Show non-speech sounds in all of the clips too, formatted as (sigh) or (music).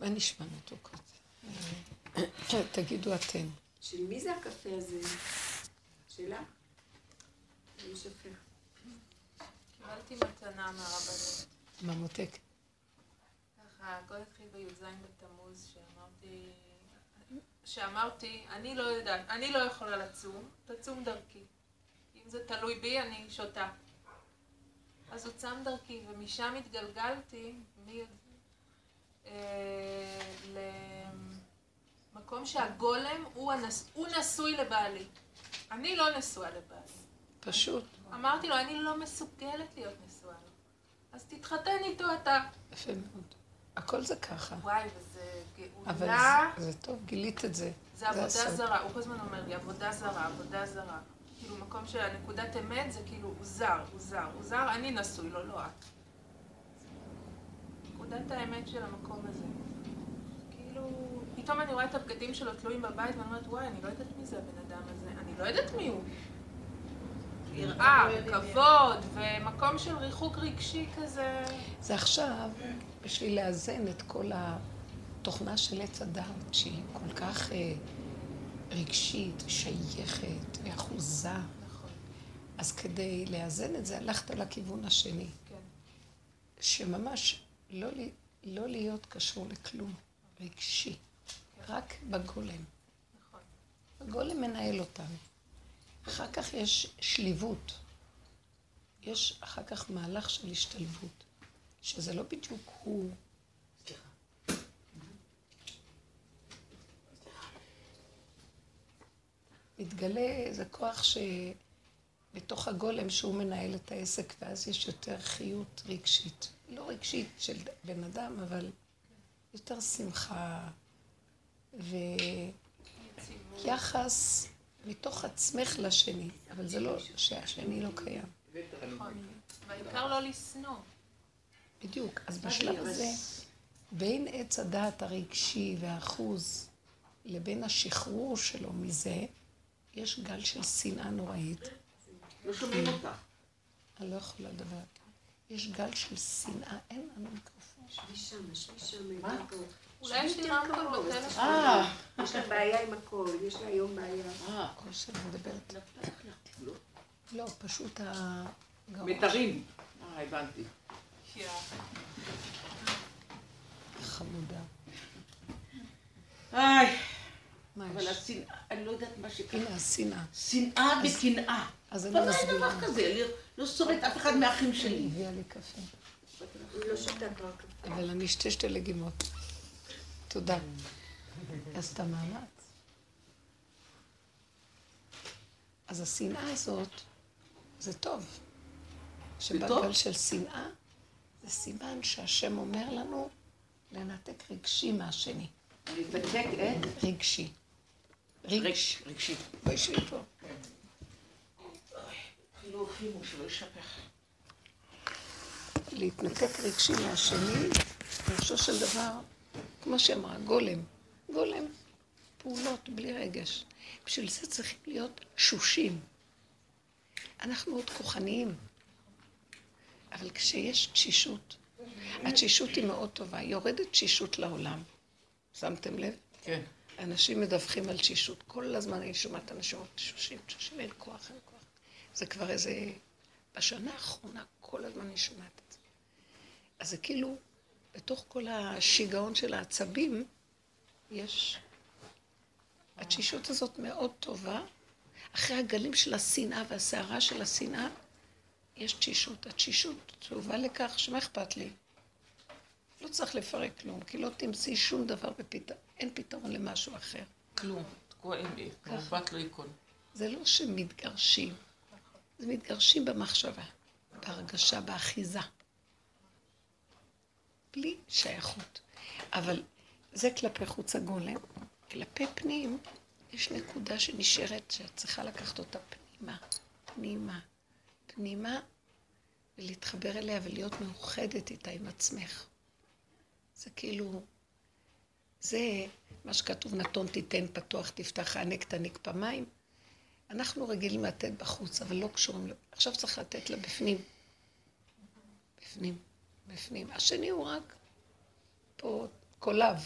מה נשמע מתוקות? תגידו אתם. של מי זה הקפה הזה? שלה? מי שופך? קיבלתי מתנה מהרבנית. מה מותק? ככה, הכל התחיל בי"ז בתמוז, שאמרתי, שאמרתי, אני לא יודעת, אני לא יכולה לצום, תצום דרכי. אם זה תלוי בי, אני שותה. אז הוא צם דרכי, ומשם התגלגלתי, מי... אה, למקום שהגולם הוא, הנס... הוא נשוי לבעלי. אני לא נשואה לבעלי. פשוט. אמרתי לו, אני לא מסוגלת להיות נשואה לו. אז תתחתן איתו אתה. יפה מאוד. הכל זה ככה. וואי, וזה אבל גאולה. זה, זה טוב, גילית את זה. זה עבודה הסוד. זרה, הוא כל הזמן אומר לי, עבודה זרה, עבודה זרה. כאילו, מקום שהנקודת אמת זה כאילו, הוא זר, הוא זר, הוא זר, אני נשוי לו, לא את. נקודת האמת של המקום הזה. כאילו, פתאום אני רואה את הבגדים שלו תלויים בבית, ואני אומרת, וואי, אני לא יודעת מי זה הבן אדם הזה, אני לא יודעת מי הוא. יראה, כבוד, ומקום של ריחוק רגשי כזה. זה עכשיו בשביל לאזן את כל התוכנה של עץ הדעת, שהיא כל כך אה, רגשית, שייכת ואחוזה. נכון, אז כדי לאזן את זה, הלכת לכיוון השני. כן. שממש לא, לא להיות קשור לכלום, רגשי, רק בגולם. נכון. הגולם מנהל אותנו. אחר כך יש שליבות. יש אחר כך מהלך של השתלבות, שזה לא בדיוק הוא. מתגלה איזה כוח שבתוך הגולם שהוא מנהל את העסק, ואז יש יותר חיות רגשית. לא רגשית של בן אדם, אבל יותר שמחה ויחס מתוך עצמך לשני, אבל זה לא שהשני לא קיים. נכון. והעיקר לא לשנוא. בדיוק. אז בשלב הזה, בין עץ הדעת הרגשי והאחוז לבין השחרור שלו מזה, יש גל של שנאה נוראית. לא שומעים אותך. אני לא יכולה לדבר. יש גל של שנאה, אין לנו מיקרופון. שבי שם, שבי שם. מה? אולי יש לי רמקול בטלפון. אה, יש לה בעיה עם הכל, יש לה היום בעיה. אה, או שאני מדברת. לא. לא, פשוט הגרוע. מיתרים. אה, הבנתי. חמודה. איי, אבל? השנאה, אני לא יודעת מה שקרה. הנה השנאה. שנאה וקנאה. אז אני אבל אין מסבירה. דבר כזה, לא שורד אף אחד מהאחים היא שלי. הביאה לי קפה. היא לא שותה כבר קפה. אבל אני אשתה שתי לגימות. תודה. עשתה מאמץ. אז השנאה הזאת, זה טוב. שבא טוב? גל של שנאה, זה סימן שהשם אומר לנו לנתק רגשי מהשני. להתנתק את? רגשי. רגש. רגש, רגשי. בואי שבי פה. לא יישפך. להתנתק רגשי מהשני, פירושו של דבר, כמו שאמרה, גולם. גולם, פעולות בלי רגש. בשביל זה צריכים להיות שושים. אנחנו עוד כוחניים, אבל כשיש תשישות, התשישות היא מאוד טובה, היא יורדת תשישות לעולם. שמתם לב? כן. אנשים מדווחים על תשישות. כל הזמן אני שומעת אנשים אומרים, תשושים, תשושים, אין כוח, אין כוח. זה כבר איזה... בשנה האחרונה כל הזמן אני שומעת את זה. אז זה כאילו, בתוך כל השיגעון של העצבים, יש... התשישות הזאת מאוד טובה. אחרי הגלים של השנאה והסערה של השנאה, יש תשישות. התשישות טובה לכך שמה אכפת לי? לא צריך לפרק כלום, כי לא תמצאי שום דבר בפתרון, אין פתרון למשהו אחר. כלום. תקוע עם לי. כמו בת לא ייכון. זה לא שמתגרשים, זה מתגרשים במחשבה, בהרגשה, באחיזה. בלי שייכות. אבל זה כלפי חוץ הגולם. כלפי פנים, יש נקודה שנשארת שאת צריכה לקחת אותה פנימה, פנימה, פנימה, ולהתחבר אליה ולהיות מאוחדת איתה עם עצמך. זה כאילו, זה מה שכתוב, נתון תיתן, פתוח תפתח, הענק תעניק פעמיים. אנחנו רגילים לתת בחוץ, אבל לא קשורים, ל- עכשיו צריך לתת לה בפנים. בפנים, בפנים. השני הוא רק פה קולב,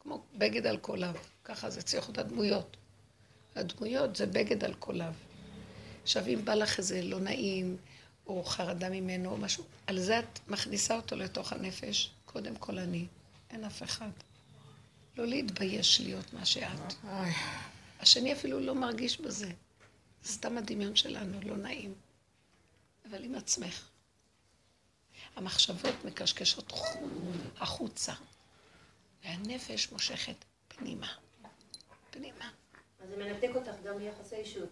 כמו בגד על קולב, ככה זה צריך להיות הדמויות. הדמויות זה בגד על קולב. עכשיו, אם בא לך איזה לא נעים, או חרדה ממנו, או משהו, על זה את מכניסה אותו לתוך הנפש, קודם כל אני, אין אף אחד. לא להתבייש להיות מה שאת. השני אפילו לא מרגיש בזה. סתם הדמיון שלנו, לא נעים. אבל עם עצמך. המחשבות מקשקשות החוצה, והנפש מושכת פנימה. פנימה. אז זה מנתק אותך גם מיחסי אישות.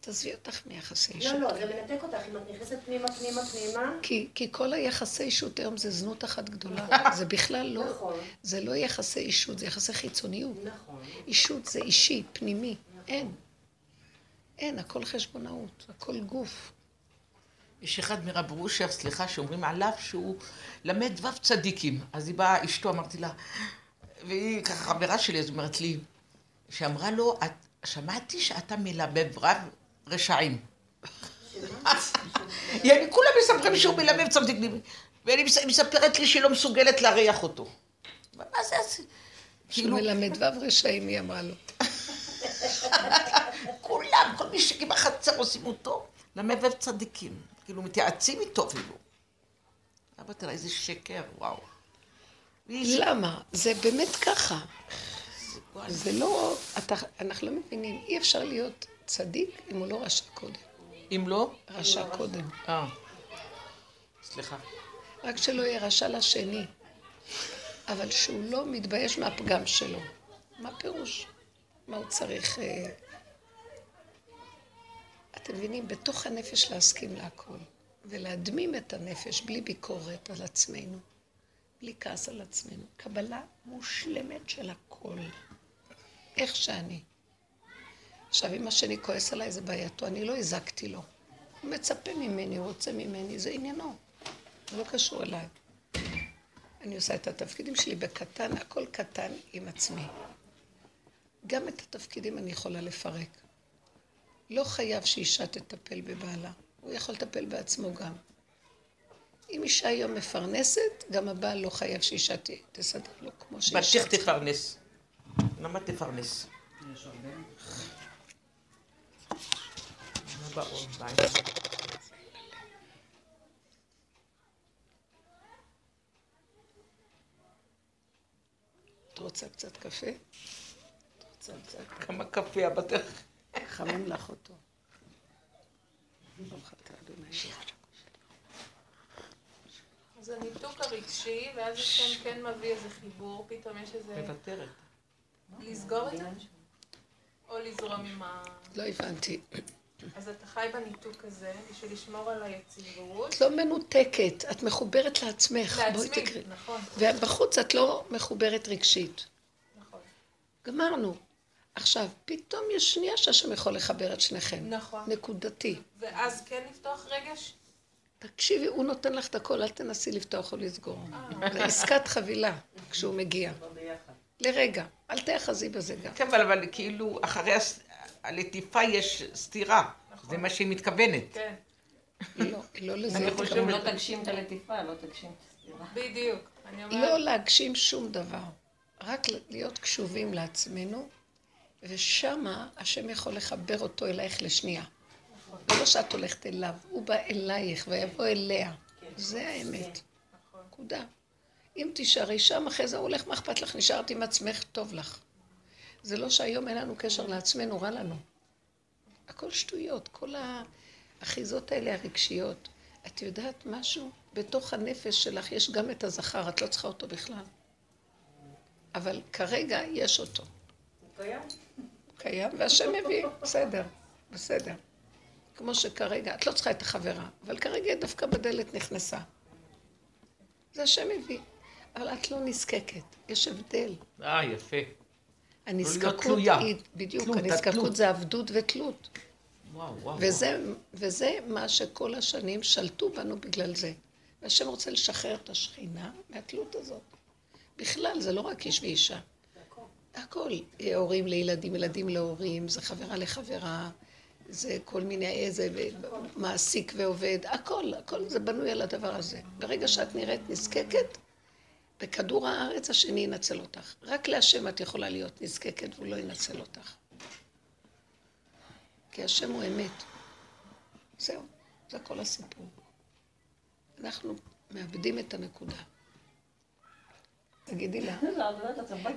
תעזבי אותך מיחסי אישות. לא, לא, זה מנתק אותך, אם את נכנסת פנימה, פנימה, פנימה. כי, כי כל היחסי אישות היום זה זנות אחת גדולה. זה בכלל לא, נכון. זה לא יחסי אישות, זה יחסי חיצוניות. נכון. אישות זה אישי, פנימי. אין. אין, הכל חשבונאות, הכל גוף. יש אחד מרב רושר, סליחה, שאומרים עליו שהוא למד ו' צדיקים. אז היא באה, אשתו, אמרתי לה, והיא ככה חברה שלי, אז אומרת לי, שאמרה לו, את, שמעתי שאתה מלמד רב רשעים. (laughs) יעני, כולם מספרים שהוא מלמד צדיקים, והיא מס- מספרת לי שהיא לא מסוגלת להריח אותו. מה זה, שהוא כאילו, מלמד ו' רשעים, היא אמרה לו. (laughs) מי שבחצר עושים אותו, למבב צדיקים. כאילו, מתייעצים איתו אפילו. אבא, תראה איזה שקר, וואו. למה? זה באמת ככה. זה לא, אתה, אנחנו לא מבינים, אי אפשר להיות צדיק אם הוא לא רשע קודם. אם לא? רשע קודם. אה. סליחה. רק שלא יהיה רשע לשני, אבל שהוא לא מתבייש מהפגם שלו. מה פירוש? מה הוא צריך... אה... אתם מבינים? בתוך הנפש להסכים להכל, ולהדמים את הנפש בלי ביקורת על עצמנו, בלי כעס על עצמנו. קבלה מושלמת של הכל, איך שאני. עכשיו, אם השני כועס עליי, זה בעייתו, אני לא הזקתי לו. הוא מצפה ממני, הוא רוצה ממני, זה עניינו. זה לא קשור אליי. אני עושה את התפקידים שלי בקטן, הכל קטן עם עצמי. גם את התפקידים אני יכולה לפרק. לא חייב שאישה תטפל בבעלה, הוא יכול לטפל בעצמו גם. אם אישה היום מפרנסת, גם הבעל לא חייב שאישה ת- תסדר לו כמו שאישה בתך תפרנס. למה תפרנס? את רוצה קצת קפה? את רוצה קצת? כמה קפה הבתך? חמם לך אותו. אז הניתוק הרגשי, ואז השם כן מביא איזה חיבור, פתאום יש איזה... מוותרת. לסגור את זה? או לזרום עם ה... לא הבנתי. אז אתה חי בניתוק הזה בשביל לשמור על היציבות. את לא מנותקת, את מחוברת לעצמך. בואי לעצמי. נכון, ובחוץ את לא מחוברת רגשית. נכון. גמרנו. עכשיו, פתאום יש שנייה שהשם יכול לחבר את שניכם. נכון. נקודתי. ואז כן לפתוח רגש? תקשיבי, הוא נותן לך את הכל, אל תנסי לפתוח או לסגור. זה עסקת חבילה כשהוא מגיע. לרגע, אל תאחזי בזה גם. כן, אבל, אבל כאילו, אחרי הס- הלטיפה יש סתירה. זה מה שהיא מתכוונת. כן, לא, לא לזה אני. חושבת- לא תגשים את הלטיפה, לא תגשים את הסתירה. בדיוק. אני אומרת, לא להגשים שום דבר, רק להיות קשובים לעצמנו, ושמה השם יכול לחבר אותו אלייך לשנייה. זה לא שאת הולכת אליו, הוא בא אלייך ויבוא אליה. זה האמת. נקודה. אם תישארי שם, אחרי זה הולך, מה אכפת לך? נשארת עם עצמך, טוב לך. זה לא שהיום אין לנו קשר לעצמנו, רע לנו. הכל שטויות, כל האחיזות האלה הרגשיות. את יודעת משהו? בתוך הנפש שלך יש גם את הזכר, את לא צריכה אותו בכלל. אבל כרגע יש אותו. קיים? קיים, והשם מביא, בסדר, בסדר. כמו שכרגע, את לא צריכה את החברה, אבל כרגע היא דווקא בדלת נכנסה. זה השם מביא. אבל את לא נזקקת, יש הבדל. אה, יפה. הנזקקות תלויה. היא, בדיוק, תלות, הנזקקות התלות. זה עבדות ותלות. וואו, וואו. וזה, וזה מה שכל השנים שלטו בנו בגלל זה. והשם רוצה לשחרר את השכינה מהתלות הזאת. בכלל, זה לא רק איש ואישה. הכל. הורים לילדים, ילדים להורים, זה חברה לחברה, זה כל מיני איזה מעסיק ועובד, הכל, הכל זה בנוי על הדבר הזה. ברגע שאת נראית נזקקת, בכדור הארץ השני ינצל אותך. רק להשם את יכולה להיות נזקקת והוא לא ינצל אותך. כי השם הוא אמת. זהו, זה כל הסיפור. אנחנו מאבדים את הנקודה. תגידי לה, לא, לא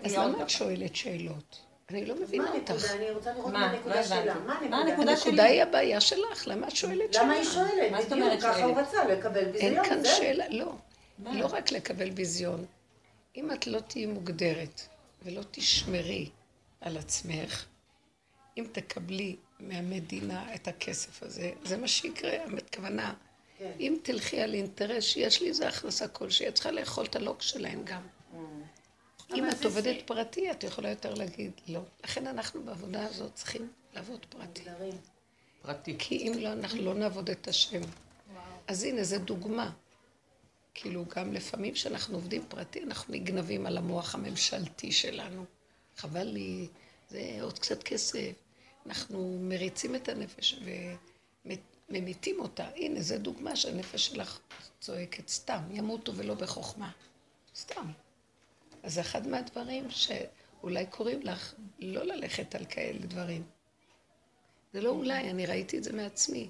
אז למה את ככה. שואלת שאלות? אני לא מה מבינה אותך. הנקודה? אני רוצה לראות מה? מה לא הנקודה. שלה. מה מה הנקודה? הנקודה הנקודה היא הבעיה שלך, למה את שואלת למה היא שאלה? שואלת? מה זאת בדיוק, אומרת ככה הוא? רצה לקבל אין ביזיון, כאן זהו. שאלה, לא. מה? לא רק לקבל ביזיון. אם את לא תהיי מוגדרת ולא תשמרי על עצמך, אם תקבלי מהמדינה את הכסף הזה, זה מה שיקרה, הכוונה. כן. אם תלכי על אינטרס שיש לי איזה הכנסה כלשהי, את צריכה לאכול את הלוק שלהם גם. אם את עובדת פרטי, את יכולה יותר להגיד לא. לכן אנחנו בעבודה הזאת צריכים לעבוד פרטי. פרטי. כי אם לא, אנחנו לא נעבוד את השם. אז הנה, זו דוגמה. כאילו, גם לפעמים כשאנחנו עובדים פרטי, אנחנו נגנבים על המוח הממשלתי שלנו. חבל לי, זה עוד קצת כסף. אנחנו מריצים את הנפש וממיתים אותה. הנה, זו דוגמה שהנפש שלך צועקת סתם, ימותו ולא בחוכמה. סתם. אז זה אחד מהדברים שאולי קוראים לך לא ללכת על כאלה דברים. זה לא אולי, אני ראיתי את זה מעצמי.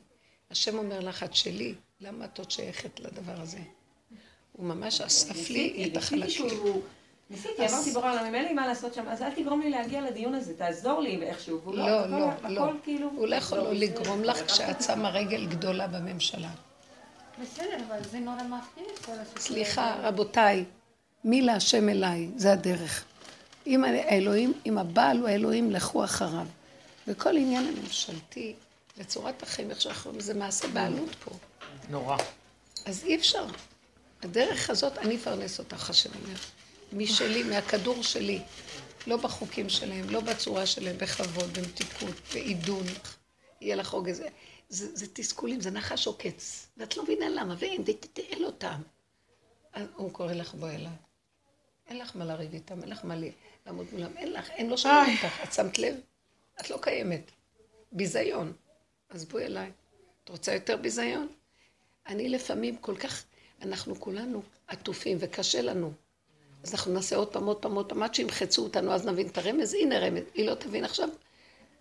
השם אומר לך, את שלי, למה את עוד שייכת לדבר הזה? הוא ממש אסף לי את החלקים. ניסיתי, אמרתי בורא עולם, אם אין לי מה לעשות שם, אז אל תגרום לי להגיע לדיון הזה, תעזור לי איכשהו. לא, לא, הכל לא. כאילו... הוא לא יכול לא לגרום לך כשאת שמה רגל גדולה בממשלה. בסדר, אבל זה נורא מפחיד כל הסיפור. סליחה, רבותיי, מי להשם אליי, זה הדרך. אם האלוהים, אם הבעל הוא האלוהים, לכו אחריו. וכל עניין הממשלתי וצורת החיים, איך שאנחנו רואים, זה מעשה בעלות פה. נורא. אז אי אפשר. הדרך הזאת, אני אפרנס אותך, השם אומר. משלי, מהכדור שלי. לא בחוקים שלהם, לא בצורה שלהם, בכבוד, במתיקות, בעידון. יהיה לך רוגז. זה, זה, זה תסכולים, זה נחש עוקץ. ואת לא מבינה למה, ואין, אין לו טעם. הוא קורא לך, בואי אליי. אין לך מה לריב איתם, אין לך מה לעמוד מולם, אין לך, אין לו שומעים אותך. את שמת לב? את לא קיימת. ביזיון. אז בואי אליי. את רוצה יותר ביזיון? אני לפעמים כל כך, אנחנו כולנו עטופים וקשה לנו. אז אנחנו נעשה עוד פעם, עוד פעם, עוד פעם, עד שימחצו אותנו, אז נבין את הרמז, הנה רמז. היא לא תבין עכשיו.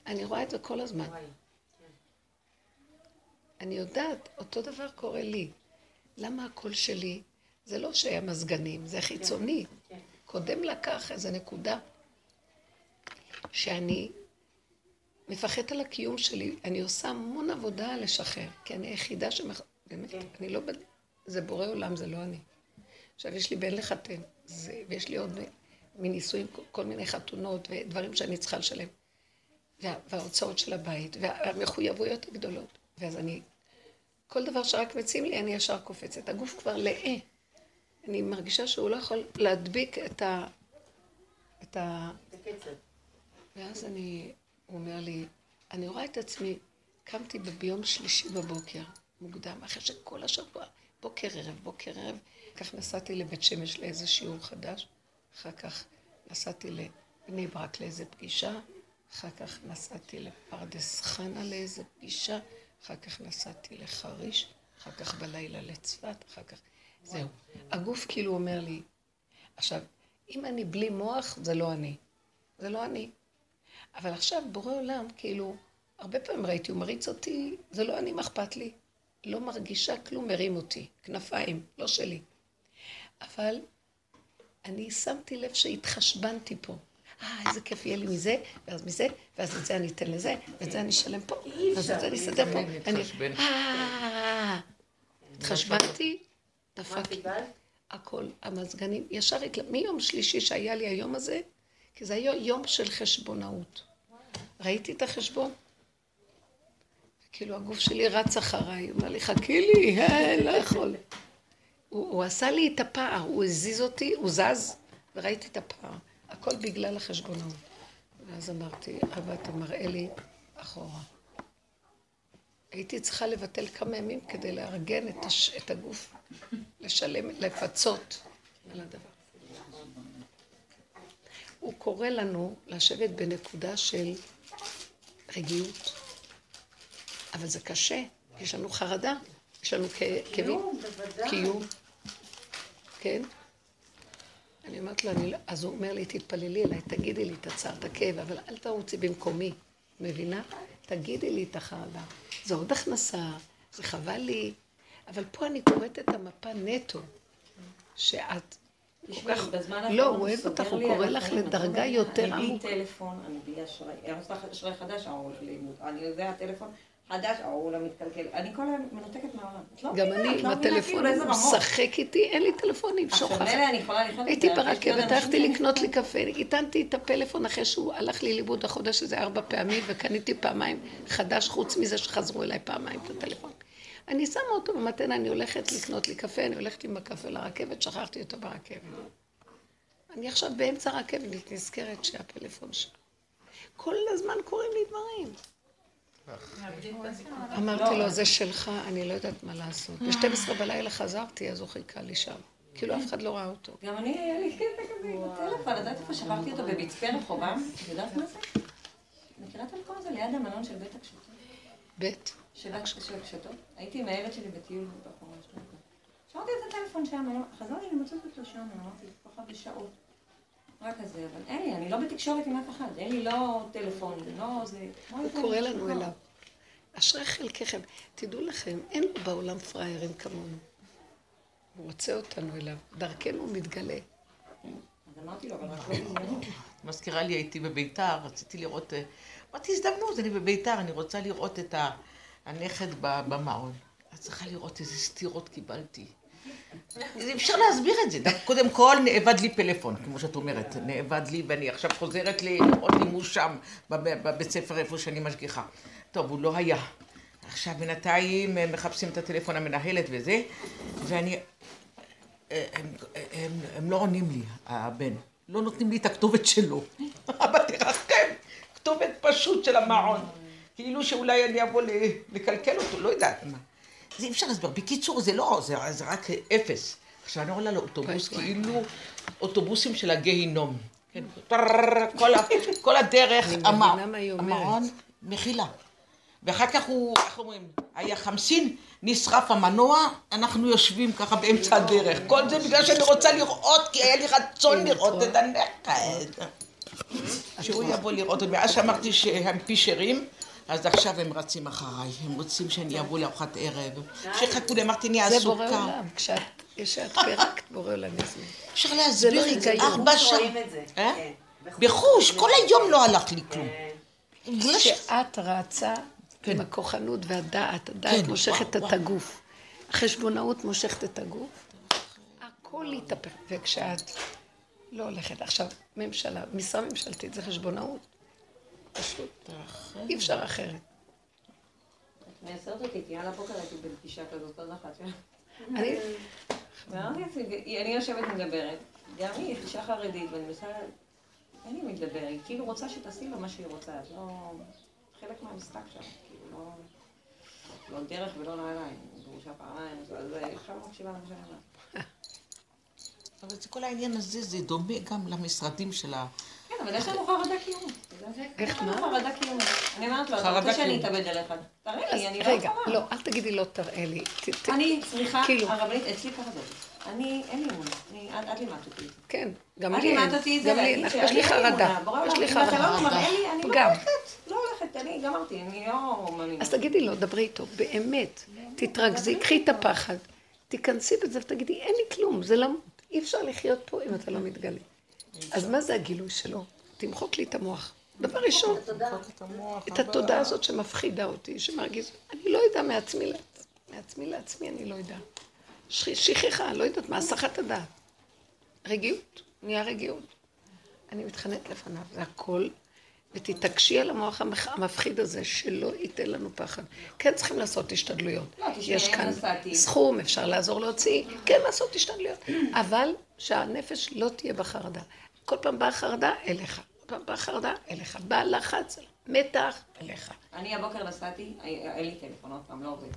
אני רואה את זה כל הזמן. אני יודעת, אותו דבר קורה לי. למה הקול שלי? זה לא שהיה מזגנים, זה חיצוני. קודם לקח איזו נקודה שאני מפחדת על הקיום שלי. אני עושה המון עבודה לשחרר, כי אני היחידה שמח... באמת, אני לא... זה בורא עולם, זה לא אני. עכשיו, יש לי בן לחתן, זה... ויש לי עוד מנישואים, כל מיני חתונות ודברים שאני צריכה לשלם. וה... וההוצאות של הבית, והמחויבויות הגדולות. ואז אני... כל דבר שרק מציעים לי, אני ישר קופצת. הגוף כבר לאה. אני מרגישה שהוא לא יכול להדביק את ה... את ה... בקצב. ואז אני, הוא אומר לי, אני רואה את עצמי, קמתי ביום שלישי בבוקר, מוקדם, אחרי שכל השבוע, בוקר ערב, בוקר ערב, כך נסעתי לבית שמש לאיזה שיעור חדש, אחר כך נסעתי לבני ברק לאיזה פגישה, אחר כך נסעתי לפרדס חנה לאיזה פגישה, אחר כך נסעתי לחריש, אחר כך בלילה לצפת, אחר כך... זהו. הגוף כאילו אומר לי, עכשיו, אם אני בלי מוח, זה לא אני. זה לא אני. אבל עכשיו בורא עולם, כאילו, הרבה פעמים ראיתי, הוא מריץ אותי, זה לא אני, מה אכפת לי? לא מרגישה כלום, מרים אותי, כנפיים, לא שלי. אבל אני שמתי לב שהתחשבנתי פה. אה, איזה כיף יהיה לי מזה, ואז מזה, ואז את זה אני אתן לזה, ואת זה אני אשלם פה, ואז את זה אני אסדר פה. תמיד אני... להתחשבן. אה, התחשבנתי, מה דפק לי. הכל, המזגנים, ישר. מיום שלישי שהיה לי היום הזה, כי זה היה יום של חשבונאות. ראיתי את החשבון. כאילו הגוף שלי רץ אחריי, הוא אמר לי, חכי לי, אה, לא יכול. (laughs) הוא, הוא עשה לי את הפער, הוא הזיז אותי, הוא זז, וראיתי את הפער. הכל בגלל החשבונאות. ואז אמרתי, אבא, אתה מראה לי אחורה. הייתי צריכה לבטל כמה ימים כדי לארגן את, הש... את הגוף, לשלם, לפצות על הדבר. הוא קורא לנו לשבת בנקודה של רגיעות. אבל זה קשה, יש לנו חרדה, יש לנו כאבים. קיום, כן. אני אומרת לו, אני לא... אז הוא אומר לי, תתפללי אליי, תגידי לי את הצער, את הכאב, אבל אל תרוצי במקומי. מבינה? תגידי לי את החרדה. זה עוד הכנסה, זה חבל לי. אבל פה אני קוראת את המפה נטו, שאת... כך- לא, הוא אוהב אותך, הוא קורא לך לדרגה יותר אני בלי עמוקה. טלפון, אני בלי אשראי. אני רוצה אשראי חדש, ההוא הולך לאיבוד. אני יודע טלפון חדש, ההוא לא מתקלקל. אני כל היום מנותקת מהעולם. לא גם אני את עם לא מבינה כאילו הוא. משחק איתי, אין לי טלפונים, לחיות הייתי ברכבת, הלכתי לקנות לי קפה, הטענתי את הפלאפון אחרי שהוא הלך לי לאיבוד החודש הזה ארבע פעמים, וקניתי פעמיים חדש, חוץ מזה שחזרו אליי פעמיים את הטלפון. אני שמה אותו במתנה, אני הולכת לקנות לי קפה, אני הולכת עם הקפה לרכבת, שכחתי אותו ברכבת. אני עכשיו באמצע הרכבת, אני נזכרת שהפלאפון שם. כל הזמן קורים לי דברים. אמרתי לו, זה שלך, אני לא יודעת מה לעשות. ב-12 בלילה חזרתי, אז הוא חיכה לי שם. כאילו אף אחד לא ראה אותו. גם אני, היה לי קטע כזה עם הטלפון, יודעת איפה שכחתי אותו? במצפה רחובם? את יודעת מה זה? מכירה את המקום הזה ליד המלון של בית הקשתות? בית. של הקשתות? הייתי עם הילד שלי בטיול בחורה שלנו. שמרתי את הטלפון שם, אני- חזרתי למצוא אותו שם, אמרתי, ככה בשעות. רק כזה, אבל אין לי, אני לא בתקשורת עם אף אחד, אין לי לא טלפון, לא זה... הוא? קורא לנו אליו. אשרי חלקכם. תדעו לכם, אין בעולם פראיירים כמונו. הוא רוצה אותנו אליו. דרכנו הוא מתגלה. אז אמרתי לו, אבל רק לא בזמנו. מזכירה לי, הייתי בביתר, רציתי לראות, אה, אמרתי, הזדמנות, אני בביתר, אני רוצה לראות את הנכד במעון. את צריכה לראות איזה סטירות קיבלתי. אפשר להסביר את זה. קודם כל נאבד לי פלאפון, כמו שאת אומרת, נאבד לי, ואני עכשיו חוזרת לראות לימוש שם, בב- בבית ספר איפה שאני משגיחה. טוב, הוא לא היה. עכשיו בינתיים הם מחפשים את הטלפון המנהלת וזה, ואני... אה, הם, הם, הם לא עונים לי, הבן. לא נותנים לי את הכתובת שלו. (laughs) אבא תרחם, כתובת פשוט של המעון. כאילו שאולי אני אבוא לקלקל אותו, לא יודעת מה. זה אי אפשר להסביר. בקיצור, זה לא, זה, זה רק אפס. עכשיו אני עולה לאוטובוס, וואי, כאילו אוטובוסים של הגיהינום. כן, (laughs) כל, הדרך. המעון, מחילה. ואחר כך הוא, איך אומרים, היה חמסין, נשרף המנוע, אנחנו יושבים ככה באמצע הדרך. כל זה בגלל שאני רוצה לראות, כי היה לי רצון לראות את הנכד. שהוא יבוא לראות אותי. מאז שאמרתי שהם פישרים, אז עכשיו הם רצים אחריי. הם רוצים שאני אבוא לארוחת ערב. שיחכו לי, אמרתי, אני זה בורא עסוקה. עולם. כשאת כשאת פירקת, בורא עולם יזמין. אפשר להסביר לא זה. היגיון. ארבע שעות. אה? כן. בחוש, כל היום לא הלך לי כלום. כן. ש- כשאת רצה כן. עם הכוחנות והדעת, הדעת כן, מושכת את הגוף. החשבונאות מושכת את הגוף. הכל התהפך. וכשאת לא הולכת. עכשיו, ממשלה, משרה ממשלתית זה חשבונאות. פשוט. אי אפשר אחרת. את מייסרת אותי, כי על הבוקר הייתי בפגישה כזאת, עוד אחת. אני, לעצמי, אני יושבת ומדברת, גם היא אישה חרדית, ואני מנסה, אין לי מי לדבר, היא כאילו רוצה שתעשי לה מה שהיא רוצה, אז לא... חלק מהמשחק שם, כאילו לא... לא דרך ולא נעליים, גרושה פעמיים, אז עכשיו לא מקשיבה למה שאני אומרת. אבל זה כל העניין הזה, זה דומה גם למשרדים של ה... כן, אבל יש לנו חרדה קיומית. איך, מה? חרדה קיומית. אני אומרת לו, אתה חרדה רוצה שאני. אתאבד עליך? תראה לי, אני לא רגע, יכולה. לא, אל תגידי לא תראה לי. אני, סליחה, כאילו. הרבנית, אצלי ככה זה. אני, אין לי אמונה. אני- את את לימדת אותי את. כן, גם את לי אין. לימדת אותי את זה, גם לי להגיד יש לי חרדה. יש לי אם אתה לא חרדה. מראה לי, אני לא גם. הולכת. לא הולכת, אני גמרתי, אני לא מאמינה. אז תגידי לו, דברי איתו, באמת. תתרכזי, קחי את הפחד, תיכנסי בזה ותגידי, אין לי כלום, זה למות. אי אפשר לחיות פה אם אתה לא מתגלה. אז מה זה הגילוי שלו? תמחוק לי את המוח. דבר ראשון, את התודעה הזאת שמפחידה אותי, שמרגיז, אני לא יודע מעצמי לעצמי, מעצמי לעצמי אני לא יודע. שכ- שכחה, לא יודעת מה, הסחת הדעת. רגיעות, נהיה רגיעות. אני מתחננת לפניו, זה הכל, ותתעקשי על המוח המפחיד הזה, שלא ייתן לנו פחד. כן צריכים לעשות השתדלויות. לא, יש כאן. סכום, אפשר לעזור להוציא, כן לעשות השתדלויות. אבל שהנפש לא תהיה בחרדה. כל פעם באה חרדה, אליך. כל פעם באה חרדה, אליך. בא לחץ, מתח, אליך. אני הבוקר נסעתי, אין לי טלפון, עוד פעם, לא עובד.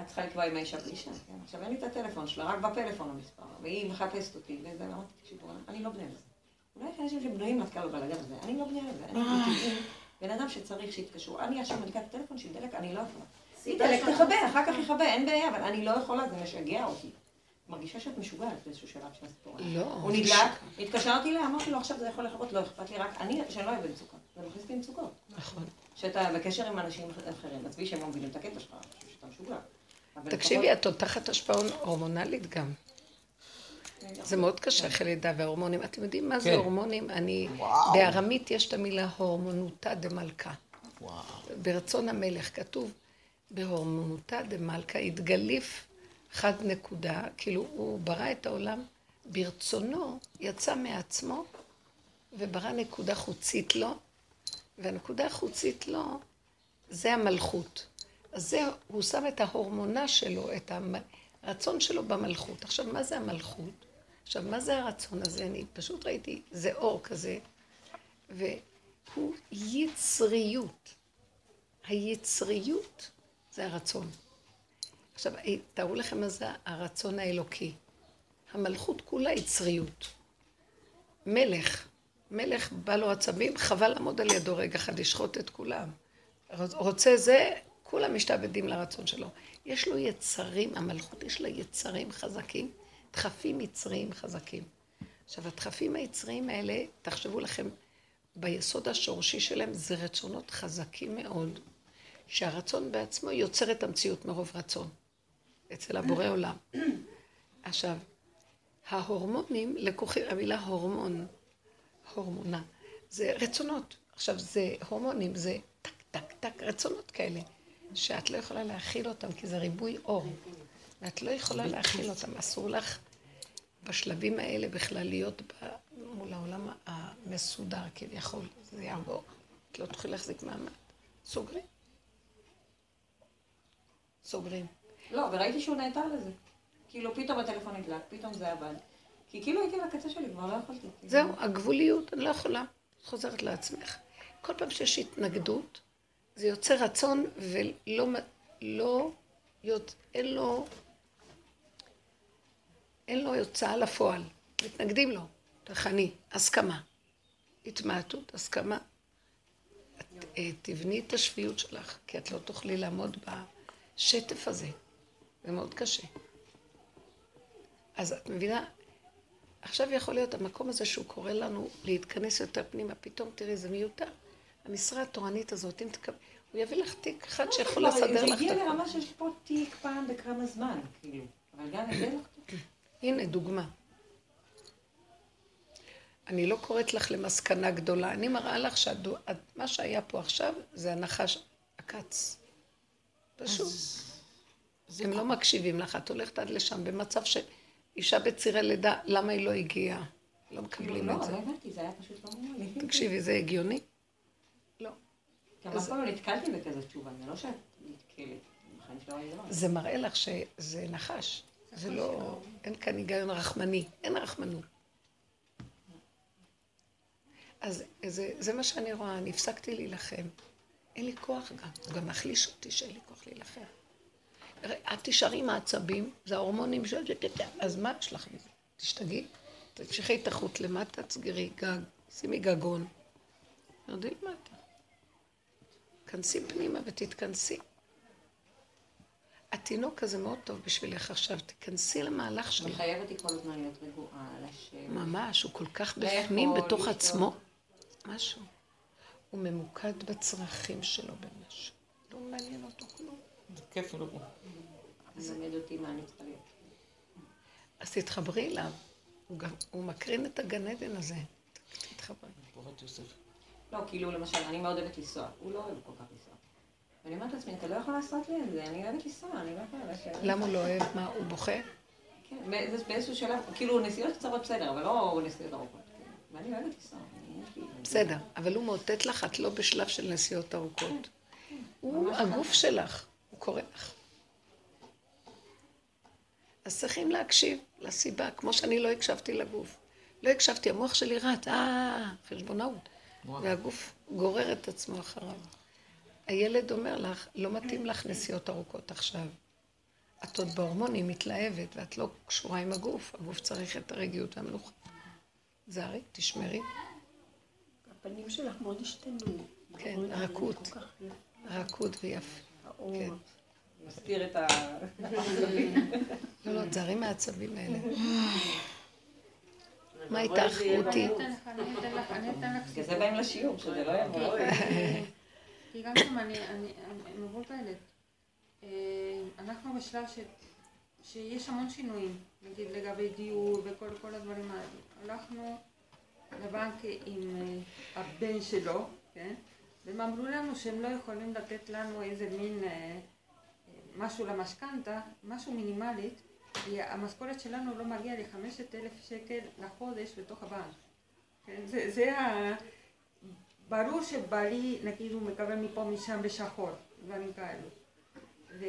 את צריכה לקבוע עם האישה פגישה, כן? עכשיו אין לי את הטלפון שלה, רק בפלאפון המספר, והיא מחפשת אותי, וזה, ואמרתי, תקשיבו, אני לא בניה לזה. אולי יש אנשים שבנויים להתקל בבלגן הזה, אני לא בניה לזה, אני מטבעי, בן אדם שצריך שיתקשרו. אני עכשיו מדליקה את הטלפון, שידלק, אני לא יכולה. ידלק, תכבה, אחר כך יכבה, אין בעיה, אבל אני לא יכולה, זה משגע אותי. מרגישה שאת משוגעת באיזשהו שלב של הסיפור. הזה. לא. הוא נדלק, התקשרתי אליה, אמרתי לו, עכשיו זה יכול לחכות, לא אכפת לי, רק אני, שאני לא אהיה במצוקה. זה מכניס אותי למצוקות. נכון. שאתה בקשר עם אנשים אחרים, עזבי שהם לא מבינים את הקטע שלך, שאתה משוגע. תקשיבי, את עוד תחת השפעה הורמונלית גם. זה מאוד קשה אחרי לידה וההורמונים. אתם יודעים מה זה כן. הורמונים? אני... בארמית יש את המילה הורמונותא דמלכה. ברצון המלך כתוב בהורמונותא דמלכה התגליף חד נקודה, כאילו הוא ברא את העולם ברצונו, יצא מעצמו וברא נקודה חוצית לו, והנקודה החוצית לו זה המלכות. אז זה, הוא שם את ההורמונה שלו, את הרצון שלו במלכות. עכשיו, מה זה המלכות? עכשיו, מה זה הרצון הזה? אני פשוט ראיתי, זה אור כזה, והוא יצריות. היצריות זה הרצון. עכשיו, תארו לכם מה זה הרצון האלוקי. המלכות כולה יצריות. מלך, מלך בא לו עצבים, חבל לעמוד על ידו רגע אחד, לשחוט את כולם. רוצה זה, כולם משתעבדים לרצון שלו. יש לו יצרים, המלכות יש לה יצרים חזקים, דחפים יצריים חזקים. עכשיו, הדחפים היצריים האלה, תחשבו לכם, ביסוד השורשי שלהם זה רצונות חזקים מאוד, שהרצון בעצמו יוצר את המציאות מרוב רצון, אצל הבורא עולם. עכשיו, ההורמונים לקוחים, המילה הורמון, הורמונה, זה רצונות. עכשיו, זה הורמונים, זה טק, טק, טק, רצונות כאלה, שאת לא יכולה להכיל אותם, כי זה ריבוי אור, ואת לא יכולה להכיל אותם. אסור לך בשלבים האלה בכלל להיות ב, מול העולם המסודר כביכול, זה יעבור. את לא תוכלי להחזיק מעמד. סוגרים. סוגרים. לא, וראיתי שהוא נעתר לזה. כאילו, פתאום הטלפון נדלק, פתאום זה עבד. כי כאילו הייתי בקצה שלי, כבר לא יכולתי. זהו, הגבוליות, אני לא יכולה. את חוזרת לעצמך. כל פעם שיש התנגדות, זה יוצר רצון ולא, לא, יות- אין לו, אין לו יוצאה לפועל. מתנגדים לו. תכני, הסכמה. התמעטות, הסכמה. את, אה, תבני את השפיות שלך, כי את לא תוכלי לעמוד בשטף הזה. זה מאוד קשה. אז את מבינה, עכשיו יכול להיות המקום הזה שהוא קורא לנו להתכנס יותר פנימה, פתאום תראי, זה מיותר. המשרה התורנית הזאת, אם תקבל, הוא יביא לך תיק אחד שיכול כבר, לסדר לך זה את הגיע הכול. לרמה שיש פה תיק פעם בכמה זמן, כאילו. אבל גם זה לא כתוב. הנה, דוגמה. אני לא קוראת לך למסקנה גדולה, אני מראה לך שמה שהיה פה עכשיו זה הנחש הכץ. פשוט. הם לא מקשיבים לך, את הולכת עד לשם במצב שאישה בצירי לידה, למה היא לא הגיעה? לא מקבלים לא, את זה. לא הבנתי, זה היה פשוט לא נורמלי. תקשיבי, זה הגיוני? לא. גם אף פעם לא נתקלתי בכזאת תשובה, זה לא שאת נתקלת. דבר. זה מראה לך שזה נחש. זה לא, אין כאן היגיון רחמני, אין רחמנות. אז זה, זה מה שאני רואה, אני הפסקתי להילחם. אין לי כוח גם, הוא גם מחליש אותי שאין לי כוח להילחם. את תישארי עם העצבים, זה ההורמונים של... אז מה יש לך מזה? תשתגעי, תמשיכי את החוט למטה, תסגרי גג, שימי גגון. ירדי למטה. כנסי פנימה ותתכנסי. התינוק הזה מאוד טוב בשבילך עכשיו, תיכנסי למהלך שלו. מחייב אותי כל הזמן להיות רגועה, לשבת. ממש, הוא כל כך בפנים, בתוך לשתות. עצמו. משהו. הוא ממוקד בצרכים שלו במשהו. לא מעניין אותו כלום. זה כיף, לא? מלמד אותי מה אני צריכה להיות. אז תתחברי אליו. הוא, גם, הוא מקרין את הגן עדן הזה. תתחברי. לא, כאילו, למשל, אני מאוד אוהבת לנסוע. הוא לא אוהב כל כך לנסוע. ואני אומרת לעצמי, אתה לא יכול לעשות לי את זה, אני אוהבת לנסוע, אני לא יכולה לשבת. למה הוא לא אוהב? מה, הוא בוכה? כן, באיזשהו שלב, כאילו, נסיעות קצרות בסדר, אבל לא נסיעות ארוכות. כאילו. ואני אוהבת לנסוע. בסדר, אבל הוא מאותת לך, את לא בשלב של נסיעות ארוכות. הוא ממש הגוף ככה. שלך, הוא קורא לך. אז צריכים להקשיב לסיבה, כמו שאני לא הקשבתי לגוף. לא הקשבתי, המוח שלי רץ, אה, חשבונאות. והגוף גורר את עצמו אחריו. הילד אומר לך, לא מתאים לך נסיעות ארוכות עכשיו. את עוד בהורמונים, מתלהבת, ואת לא קשורה עם הגוף. הגוף צריך את הרגיעות והמנוחה. זרי, תשמרי. הפנים שלך מאוד השתנו. כן, רכות. רכות ויפה. האור. כן. מסתיר את ה... לא, לא, תזהרי מהעצבים האלה. מה איתך, רותי? אני אתן לך, אני אתן לך, בגלל זה באים לשיעור, שזה לא יבוא. (laughs) גם שם אני, אני, אני מבולבלת. אה, אנחנו בשלב ש, שיש המון שינויים, נגיד לגבי דיור וכל כל הדברים האלה. הלכנו לבנק עם אה, הבן שלו, כן? והם אמרו לנו שהם לא יכולים לתת לנו איזה מין אה, משהו למשכנתה, משהו מינימלית, כי המשכורת שלנו לא מגיעה לחמשת אלף שקל לחודש בתוך הבנק. כן? זה, זה ה... ברור שבעלי, נגיד, הוא מקבל מפה משם בשחור, דברים כאלו. ו...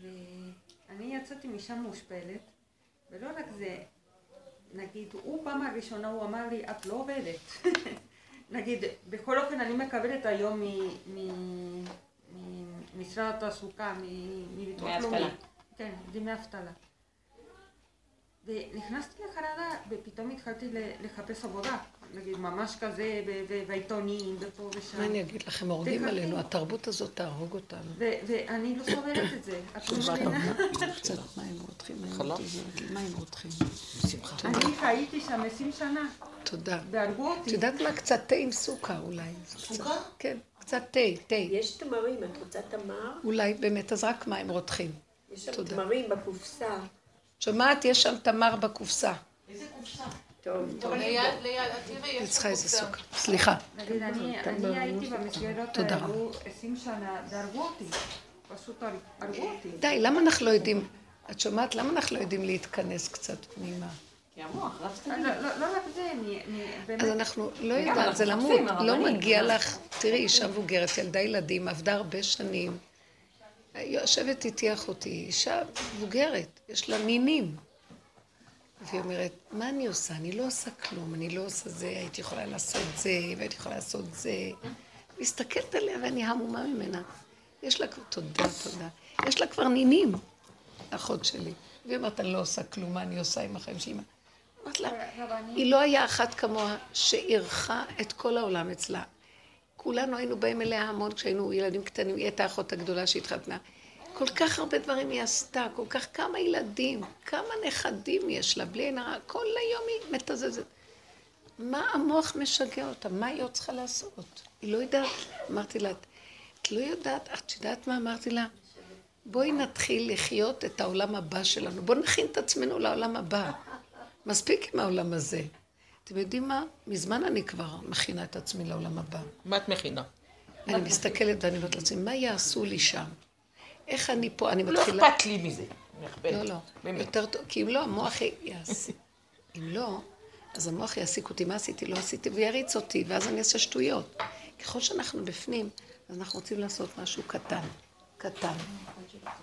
ואני יצאתי משם מושפלת, ולא רק זה, נגיד, הוא פעם הראשונה, הוא אמר לי, את לא עובדת. (laughs) נגיד, בכל אופן אני מקבלת היום ממשרד התעסוקה, מביטוח לאומי. כן, דמי אבטלה. ונכנסתי לחרדה, ופתאום התחלתי לחפש עבודה. נגיד, ממש כזה, בעיתונים, ופה ושם. מה אני אגיד לכם, הורגים. עלינו, התרבות הזאת תהרוג אותנו. ו- ואני לא סובלת את זה. את לא מבינה? קצת מים רותחים, מים? רותחים. אני חייתי שם 20 שנה, תודה. והרגו את אותי. יודעת מה? קצת תה עם סוכר אולי. סוכר? כן, קצת תה, תה. יש תמרים, את רוצה תמר? אולי באמת, אז רק מים רותחים. יש שם. תמרים בקופסה. שומעת? יש שם תמר בקופסה. טוב, טוב. ליד, ליד, אני צריכה איזה. סוכר. סליחה. נגיד, אני אני הייתי במסגרות תודה האלו 20 שנה, והרגו אותי. פשוט הר- הרגו אותי. די, למה אנחנו לא יודעים, את שומעת? למה אנחנו לא יודעים להתכנס קצת פנימה? כי המוח לא, קדימה. לא רק זה, באמת. אז אנחנו לא יודעת, זה למות. לא. מגיע לך, תראי, אישה מבוגרת, ילדה ילדים, עבדה הרבה שנים. יושבת איתי אחותי, אישה מבוגרת, יש לה נינים. והיא אומרת, מה אני עושה? אני לא עושה כלום, אני לא עושה זה, הייתי יכולה לעשות זה, והייתי יכולה לעשות זה. מסתכלת עליה ואני המומה ממנה. יש לה, תודה, תודה. יש לה כבר נינים, אחות שלי. והיא אומרת, אני לא עושה כלום, מה אני עושה עם החיים שלי? אמרת לה, היא לא היה אחת כמוה שאירחה את כל העולם אצלה. כולנו היינו באים אליה המון כשהיינו ילדים קטנים, היא הייתה האחות הגדולה שהתחתנה. כל כך הרבה דברים היא עשתה, כל כך כמה ילדים, כמה נכדים יש לה, בלי עין הרע, כל היום היא מתזזת. מה המוח משגע אותה? מה היא עוד צריכה לעשות? היא לא יודעת. אמרתי לה, את לא יודעת, את יודעת מה אמרתי לה? בואי נתחיל לחיות את העולם הבא שלנו. בואו נכין את עצמנו לעולם הבא. מספיק עם העולם הזה. אתם יודעים מה? מזמן אני כבר מכינה את עצמי לעולם הבא. מה את מכינה? אני מסתכלת ואני אומרת לעצמי, מה יעשו לי שם? איך אני פה? אני לא מתחילה... אכפת לי מזה. לא, לא. באמת. יותר טוב, כי אם לא, המוח יעסיק. (laughs) אם לא, אז המוח יעסיק אותי, מה עשיתי, לא עשיתי, ויריץ אותי, ואז אני אעשה שטויות. ככל שאנחנו בפנים, אז אנחנו רוצים לעשות משהו קטן, קטן,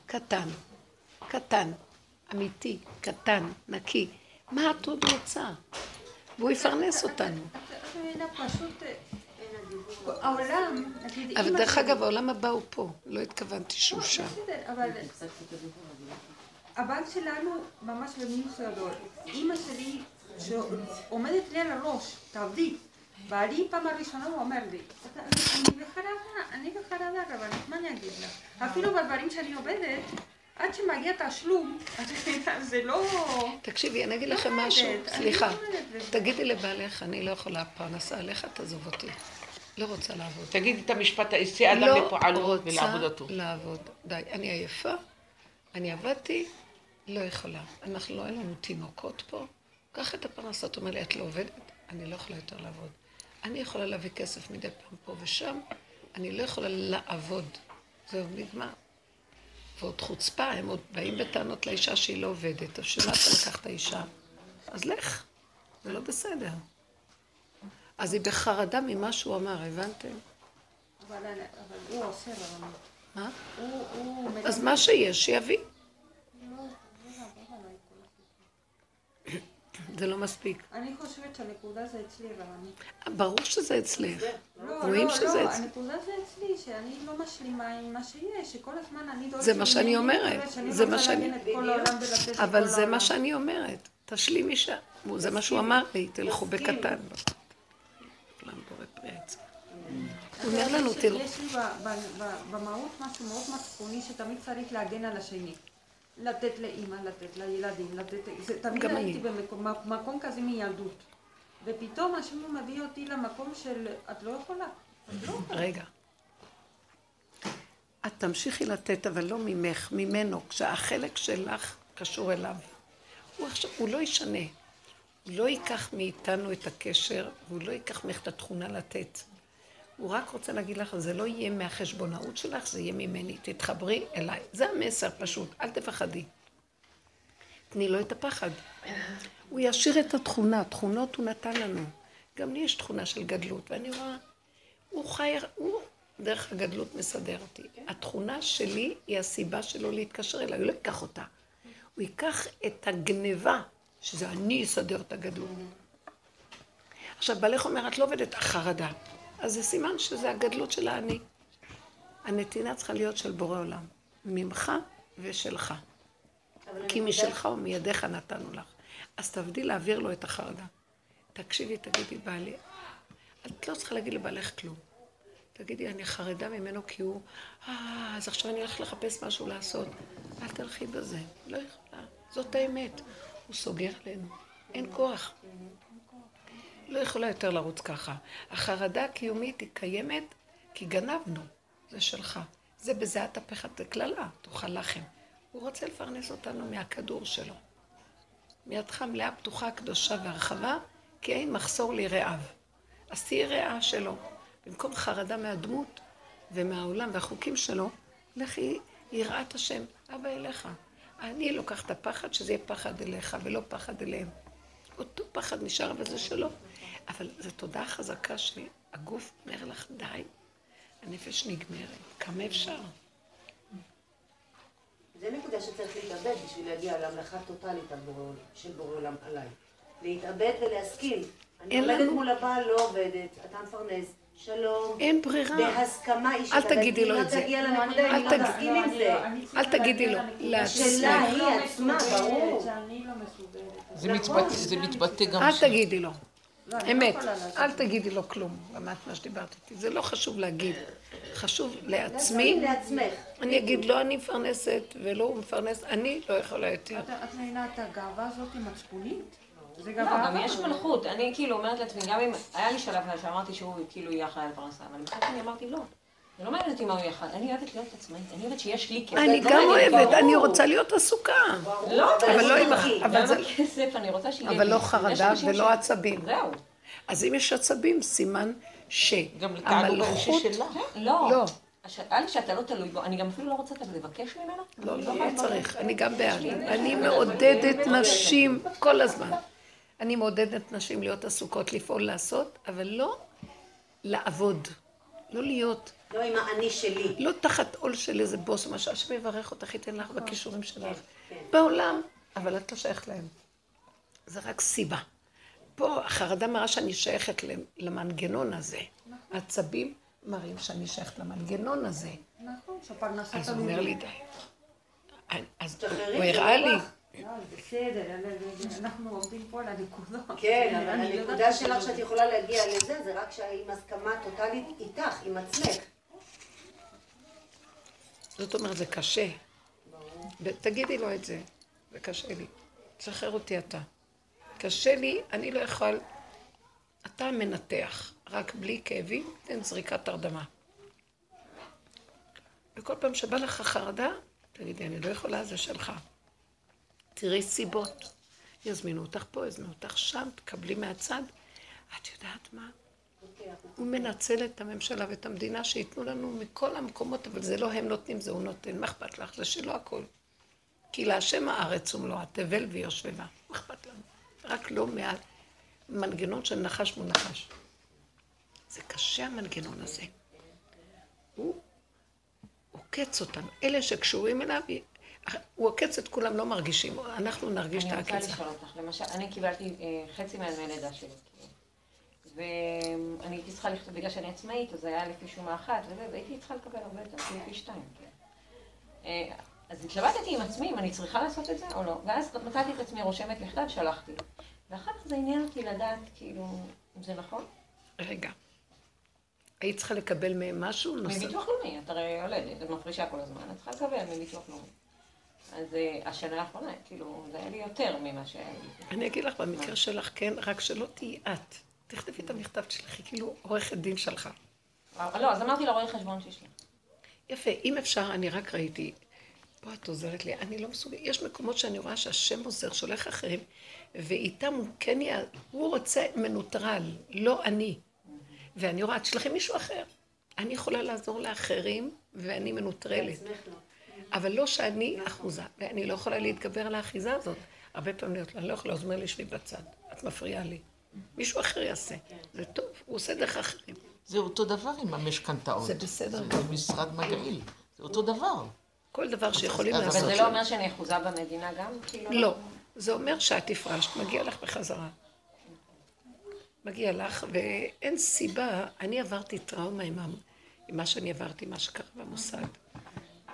קטן, קטן, אמיתי, קטן, נקי. מה את עוד רוצה? והוא יפרנס אותנו. את מבינה, פשוט... אה, העולם, נגיד, אבל דרך אגב, העולם הבא הוא פה. לא התכוונתי שהוא לא, שם. אבל הבנק שלנו ממש במינוס גדול. אימא שלי שעומדת לי על הראש, תעבדי. בעלי פעם הראשונה הוא אומר לי, "אתה- אני בחרדה, אני בחרדה, אבל מה אני אגיד לך? אפילו בדברים שאני עובדת, עד שמגיע תשלום, (laughs) זה לא... תקשיבי, אני אגיד לא לכם משהו. סליחה. לא. תגידי לבעלך, אני לא יכולה פרנסה עליך, תעזוב אותי. לא רוצה לעבוד. תגידי את המשפט, אעשה אדם לא לפועלו רוצה ולעבודתו. לעבוד. די, אני עייפה, אני עבדתי, לא יכולה. אנחנו לא, אין לנו תינוקות פה. קח את הפרנסה, את אומרת לי, את לא עובדת? אני לא יכולה יותר לעבוד. אני יכולה להביא כסף מדי פעם פה ושם, אני לא יכולה לעבוד. זהו, נגמר. ועוד חוצפה, הם עוד באים בטענות לאישה שהיא לא עובדת. אז שמה אתה לקח את האישה? אז לך, זה לא בסדר. אז היא בחרדה ממה שהוא אמר, הבנתם? אבל אבל הוא עושה רבנות. מה? הוא... הוא אז מה שיש, שיביא. (coughs) זה לא מספיק. אני חושבת שהנקודה זה אצלי רבנית. ברור שזה אצלך. לא, רואים לא, שזה לא, אצ- הנקודה זה אצלי, שאני לא משלימה עם מה שיש, שכל הזמן אני דורשת... זה מה שאני אומרת, זה מה שאני- אבל זה. מה שאני אומרת. תשלים אישה. זה מה שהוא אמר לי, תלכו. בקטן. כולם בורא פרי עץ. הוא אומר לנו, תראו, יש לי במהות משהו מאוד מצפוני שתמיד צריך להגן על השני. לתת לאימא, לתת לילדים, לתת... זה, תמיד הייתי. במקום מקום כזה מילדות. ופתאום השם מביא אותי למקום של לא. את לא יכולה. רגע. את תמשיכי לתת, אבל לא ממך, ממנו, כשהחלק שלך קשור אליו. הוא עכשיו, הוא לא ישנה. הוא לא ייקח מאיתנו את הקשר, והוא לא ייקח ממך את התכונה לתת. הוא רק רוצה להגיד לך, זה לא יהיה מהחשבונאות שלך, זה יהיה ממני. תתחברי אליי. זה המסר פשוט, אל תפחדי. תני לו את הפחד. הוא ישאיר את התכונה, תכונות הוא נתן לנו. גם לי יש תכונה של גדלות, ואני רואה, הוא חי, הוא דרך הגדלות מסדר אותי. התכונה שלי היא הסיבה שלו להתקשר אליי, הוא לא ייקח אותה. הוא ייקח את הגניבה, שזה אני אסדר את הגדלות. עכשיו, בעלך אומר, את לא עובדת, החרדה. אז זה סימן שזה הגדלות של האני. הנתינה צריכה להיות של בורא עולם. ממך ושלך. כי משלך ומידיך נתנו לך. אז תעבדי להעביר לו את החרדה. תקשיבי, תגידי, בעלי, את לא צריכה להגיד לבעלך כלום. תגידי, אני חרדה ממנו כי הוא, אה, אז עכשיו אני הולכת לחפש משהו לעשות. אל תלכי בזה, לא יכולה. זאת האמת. הוא סוגר עלינו. אין כוח. לא יכולה יותר לרוץ ככה. החרדה הקיומית היא קיימת כי גנבנו. זה שלך. זה בזיעת אפיך, זה קללה, תאכל לחם. הוא רוצה לפרנס אותנו מהכדור שלו. מידך מלאה פתוחה, קדושה והרחבה, כי אין מחסור ליראיו. אז תהיי רעה שלו. במקום חרדה מהדמות ומהעולם והחוקים שלו, לכי יראת השם, אבא אליך. אני לוקח את הפחד, שזה יהיה פחד אליך ולא פחד אליהם. אותו פחד נשאר וזה שלו. אבל זו תודעה חזקה שהגוף אומר לך, די, הנפש נגמרת. כמה אפשר? זה נקודה שצריך להתאבד בשביל להגיע להמלכה טוטאלית של בורא עולם עליי. להתאבד ולהסכים. אני עומדת לנו- מול הבעל, לא עובדת, אתה מפרנס, שלום. אין ברירה. בהסכמה אישית. אל תגידי לו את זה. אל לא תגיד- מסכים עם זה. אל תגידי לו, לעצמך. השאלה לא היא עצמה, ברור. לא מסוגלת. זה. מתבטא- גם... אל תגידי לו. לא, אני לא אמת, אל. תגידי לו כלום, למדת מה שדיברת איתי. זה לא חשוב להגיד. חשוב לעצמי. לעצמי, לעצמך. אני אגיד, לא אני מפרנסת ולא הוא מפרנס, אני לא יכולה יותר. את מבינה את הגאווה הזאת היא מצפונית? זה לא, גאווה. גם יש מלכות. אני כאילו אומרת לעצמי, גם אם היה לי שלב שאמרתי שהוא כאילו יהיה אחראי על פרנסה, אבל שני אמרתי לא. זה לא מעניין אותי מה הוא אחראי. אני אוהבת להיות עצמאית. אני אוהבת שיש לי כסף. אני לא גם אוהבת. אני רוצה להיות עסוקה. לא, אבל לא עם גם זה- הכסף, אני רוצה שיהיה. אבל לא חרדה ולא עצבים. זהו. אז אם יש עצבים, סימן שהמלכות... שלה. לא. לא. השאלה לי שאתה לא תלוי בו, אני גם אפילו לא רוצה לבקש ממנו. לא, לא צריך, אני גם בעד. אני מעודדת נשים כל הזמן. אני מעודדת נשים להיות עסוקות, לפעול, לעשות, אבל לא לעבוד. לא להיות, לא עם האני שלי. לא תחת עול של איזה בוס, מה שהשם יברך אותך, ייתן לך בכישורים שלך. כן. בעולם, אבל את לא שייכת להם. זה רק סיבה. פה החרדה מראה שאני שייכת למנגנון הזה. העצבים מראים שאני שייכת למנגנון הזה. נכון, שפרנסה אז הוא אומר. לי, די. אז הוא הראה לא לי. לא, בסדר, אנחנו עובדים פה על הנקודות. כן, אבל הנקודה שלך שזה- שאת יכולה להגיע לזה, זה רק עם הסכמה טוטאלית איתך, עם עצמך. זאת אומרת, זה קשה. תגידי לו את זה, זה קשה לי. תשחרר אותי אתה. קשה לי, אני לא יכול... אתה מנתח, רק בלי כאבים, תן זריקת הרדמה. וכל פעם שבא לך חרדה, תגידי, אני לא יכולה, זה שלך. תראי סיבות. יזמינו אותך פה, יזמינו אותך שם, תקבלי מהצד. את יודעת מה? הוא מנצל את הממשלה ואת המדינה שייתנו לנו מכל המקומות, אבל זה לא הם נותנים, זה הוא נותן. מה אכפת לך? זה שלו הכל. כי להשם הארץ ומלואה, תבל ויושבבה. מה אכפת לנו? רק לא מהמנגנון של נחש מול נחש. זה קשה המנגנון הזה. הוא עוקץ אותנו. אלה שקשורים אליו, הוא עוקץ את כולם, לא מרגישים. אנחנו נרגיש את אני רוצה העקיצה. לשאול אותך, למשל, אני קיבלתי אה, חצי מהדמי לידה שלי. ואני הייתי צריכה לכתוב, בגלל שאני עצמאית, אז זה היה לפי שומה אחת, וזה, והייתי צריכה לקבל הרבה יותר, כאילו פי שתיים, כן. אה, אז התלבטתי עם עצמי אם אני צריכה לעשות את זה או לא, ואז מצאתי את עצמי רושמת מכתב, שלחתי. ואחר כך זה עניין אותי לדעת, כאילו, אם זה נכון. רגע. היית צריכה לקבל מהם משהו? מביטוח לאומי, את הרי יולדת, את מפרישה כל הזמן, את צריכה לקבל מביטוח לאומי. אז אה, השנה האחרונה, כאילו, זה היה לי יותר ממה שהיה לי. אני אגיד לך, במקרה שלך כן, רק שלא תהיי את. תכתבי את המכתב שלך, היא כאילו עורכת דין שלך. לא, אז אמרתי לרואה חשבון שישלח. יפה, אם אפשר, אני רק ראיתי, פה את עוזרת לי, אני לא מסוגלת, יש מקומות שאני רואה שהשם עוזר, שולח אחרים, ואיתם הוא כן יהיה, הוא רוצה מנוטרל, לא אני. ואני רואה, תשלחי מישהו אחר. אני יכולה לעזור לאחרים, ואני מנוטרלת. לא. אבל לא שאני אחוזה, ואני לא יכולה להתגבר על האחיזה הזאת. הרבה פעמים אני לא יכולה, אז הוא אומר לי, שבי בצד, את מפריעה לי. מישהו אחר יעשה. זה טוב, הוא עושה דרך אחרים. זה אותו דבר עם המשכנתאות. זה בסדר זה. משרד מגעיל. זה אותו דבר. כל דבר שיכולים אבל אבל לעשות. זה לא אומר שאני אחוזה במדינה גם? כאילו? לא. זה אומר שאת הפרשת, מגיע לך בחזרה. מגיע לך, ואין סיבה, אני עברתי טראומה עם מה שאני עברתי, מה שקרה במוסד.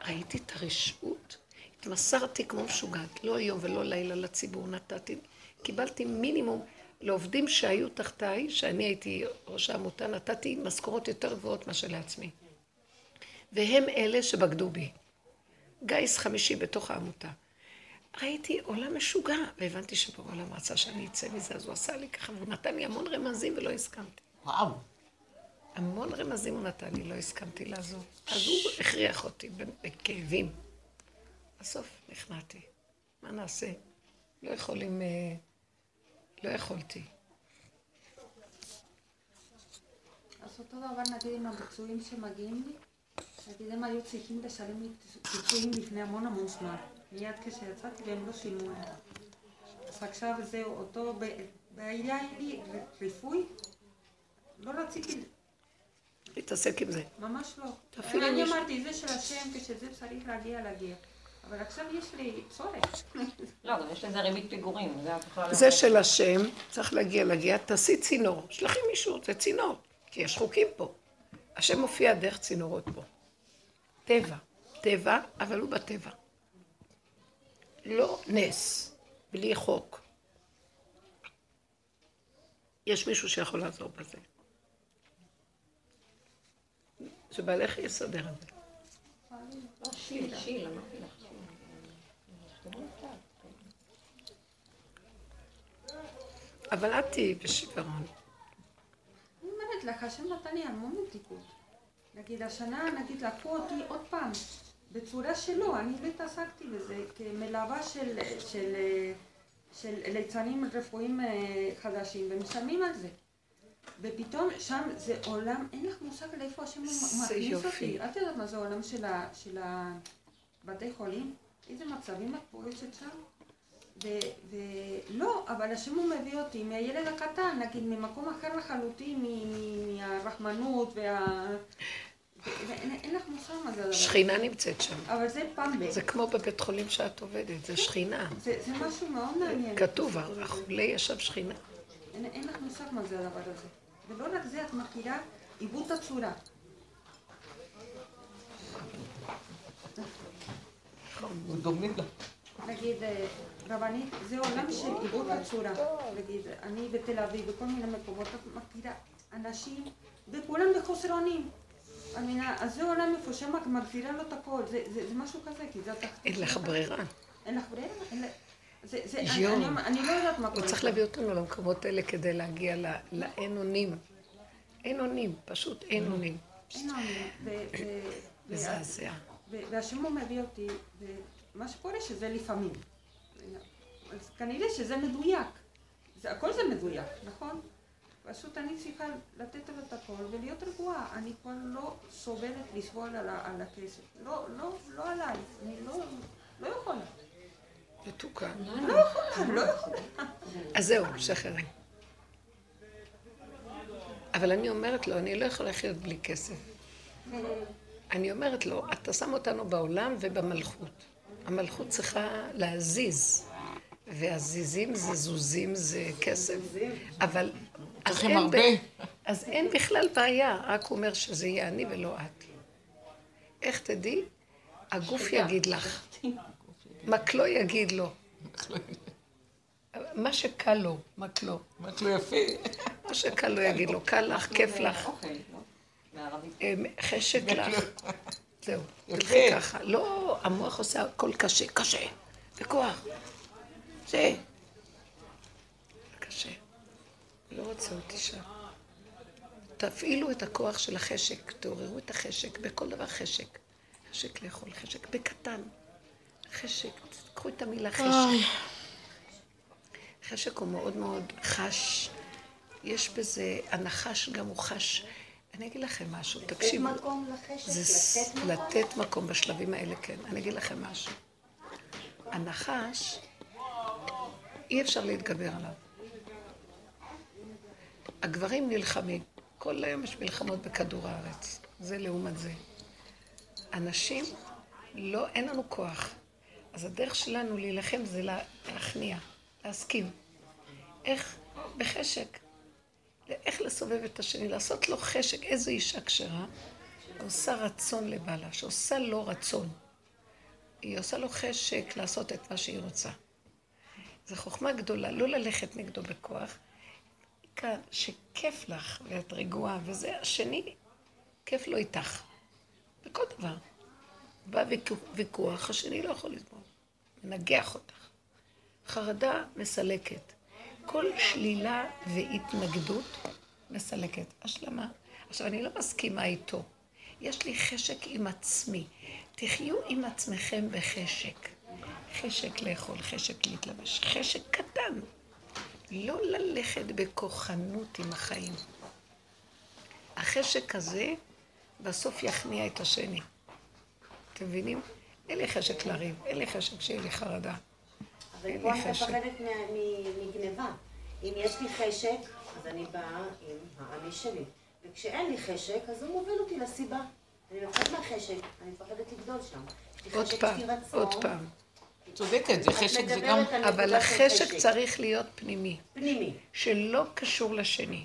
ראיתי את הרשעות, התמסרתי כמו משוגעת, לא יום ולא לילה לציבור נתתי, קיבלתי מינימום לעובדים שהיו תחתיי, שאני הייתי ראש העמותה, נתתי משכורות יותר גבוהות מאשר לעצמי. והם אלה שבגדו בי. גיס חמישי בתוך העמותה. ראיתי עולם משוגע, והבנתי שבעולם רצה שאני אצא מזה, אז הוא עשה לי ככה, והוא נתן לי המון רמזים ולא הסכמתי. וואו. המון רמזים הוא נתן לי, לא הסכמתי לעזוב. אז הוא הכריח אותי בכאבים. בסוף נכנעתי. מה נעשה? לא יכולים... אה, לא יכולתי. אז אותו דבר נגיד עם הביצועים שמגיעים לי, נגיד הם היו צריכים לשלם לי פיצויים לפני המון המון זמן, מיד כשיצאתי והם לא שילמו להם. אז עכשיו זהו, אותו, ב- בעיה עם לי ריפוי, לא רציתי, להתעסק עם זה. ממש לא. אני. אמרתי, זה של השם, כשזה צריך להגיע, להגיע. אבל עכשיו יש לי צורך. (laughs) לא, גם יש לזה ריבית פיגורים, זה את יכולה... זה של השם, צריך להגיע, להגיע, תעשי צינור. שלחי מישהו, זה צינור. כי יש חוקים פה. השם מופיע דרך צינורות פה. טבע. טבע, אבל הוא בטבע. לא נס, בלי חוק. יש מישהו שיכול לעזור בזה. שבעלך יסדר את זה. לא, שיל, שיל, אמרתי לך. שיל. תכתבו מכתב. אבל את תהיי בשיוורון. אני אומרת לך, השם נתן לי המון מתיקות. נגיד, השנה, נגיד, לקחו אותי עוד פעם, בצורה שלא, אני לא התעסקתי בזה, כמלווה של, של, של ליצנים רפואיים אה, חדשים, ומשלמים על זה. ופתאום שם זה עולם, אין לך מושג לאיפה השם מכניס. אותי. את יודעת מה זה העולם של, ה, של הבתי חולים? איזה מצבים את פורצת שם? ולא, אבל השם הוא מביא אותי מהילד הקטן, נגיד ממקום אחר לחלוטין, מהרחמנות וה... ואין אין לך מושג מה זה הדבר. הזה. שכינה נמצאת שם. אבל זה פעם ב... זה כמו בבית חולים שאת עובדת, זה שכינה. זה, זה משהו מאוד מעניין. כתוב, החולה יש שם שכינה. אין, אין לך מושג מה זה הדבר הזה. ולא רק זה, את מכירה עיוות הצורה. דומים לה. נגיד, אה, רבנית, זה עולם של עיוות הצורה. נגיד, אני בתל אביב, בכל מיני מקומות, את מכירה אנשים, וכולם בחוסר אונים. אז זה עולם איפה שמה מחזירה לו את הכל, זה, זה, זה משהו כזה, כי זה התחתית. אין לך. ברירה. אין לך ברירה? אין. זה, זה, אני. אני, לא יודעת מה הוא קורה. צריך שם. להביא אותנו למקומות האלה כדי להגיע לאין אונים. אין אונים, פשוט אין אונים. אין אונים. מזעזע. והשם הוא מביא אותי, ומה שקורה שזה לפעמים. אז כנראה שזה מדויק. זה, הכל זה מדויק, נכון? פשוט אני צריכה לתת לו את הכל ולהיות רגועה. אני כבר לא סובלת לסבול על, על הכסף. לא, לא, לא עליי. אני לא, לא יכולה. מתוקה. לא יכולה, לא יכולה. אז זהו, שחררי. אבל אני אומרת לו, אני לא יכולה לחיות בלי כסף. אני אומרת לו, אתה שם אותנו בעולם ובמלכות. המלכות צריכה להזיז, והזיזים זה זוזים, זה כסף. אבל... אז צריכים אין הרבה. ב- אז אין בכלל בעיה, רק הוא אומר שזה יהיה אני ולא את. איך תדעי? הגוף יגיד לך. מקלו יגיד לו. מה שקל לו, מקלו. רק לא יפה. מה שקל לו יגיד לו, קל לך, כיף לך. לא? אה, חשק לך. זהו. תלכי ככה. לא, המוח עושה הכל קשה, קשה. בכוח. זה. קשה. לא רוצה אותי שם. תפעילו את הכוח של החשק, תעוררו את החשק, בכל דבר חשק. חשק לאכול, חשק בקטן. חשק, קחו את המילה חשק. חשק הוא מאוד מאוד חש. יש בזה, הנחש גם הוא חש. אני אגיד לכם משהו, לתת תקשיבו. מקום לחשק, זה לתת מקום. לתת מקום בשלבים האלה, כן. אני אגיד לכם משהו. הנחש, אי אפשר להתגבר עליו. הגברים נלחמים. כל היום יש מלחמות בכדור הארץ. זה לעומת זה. הנשים, לא, אין לנו כוח. אז הדרך שלנו להילחם זה לה- להכניע, להסכים. איך? בחשק. איך לסובב את השני, לעשות לו חשק. איזו אישה כשרה עושה רצון לבעלה, שעושה לו רצון. היא עושה לו חשק לעשות את מה שהיא רוצה. זו חוכמה גדולה, לא ללכת נגדו בכוח. כאן, שכיף לך ואת רגועה, וזה השני, כיף לו איתך. בכל דבר. בא ויכוח, השני לא יכול לסבול. מנגח אותך. חרדה מסלקת. כל שלילה והתנגדות מסלקת. השלמה. עכשיו, אני לא מסכימה איתו. יש לי חשק עם עצמי. תחיו עם עצמכם בחשק. חשק לאכול, חשק להתלבש, חשק קטן. לא ללכת בכוחנות עם החיים. החשק הזה בסוף יכניע את השני. אתם מבינים? אין לי חשק לריב, אין לי חשק שיהיה לי חרדה. אבל פה אני חשק. מפחדת מ- מ- מגניבה. אם יש לי חשק, אז אני באה עם האני שלי. וכשאין לי חשק, אז הוא מוביל אותי לסיבה. אני מפחדת מהחשק, אני מפחדת לגדול שם. עוד חשק, פעם. עוד פעם. צודקת, זה חשק, זה גם... אבל החשק צריך להיות פנימי, פנימי, שלא קשור לשני.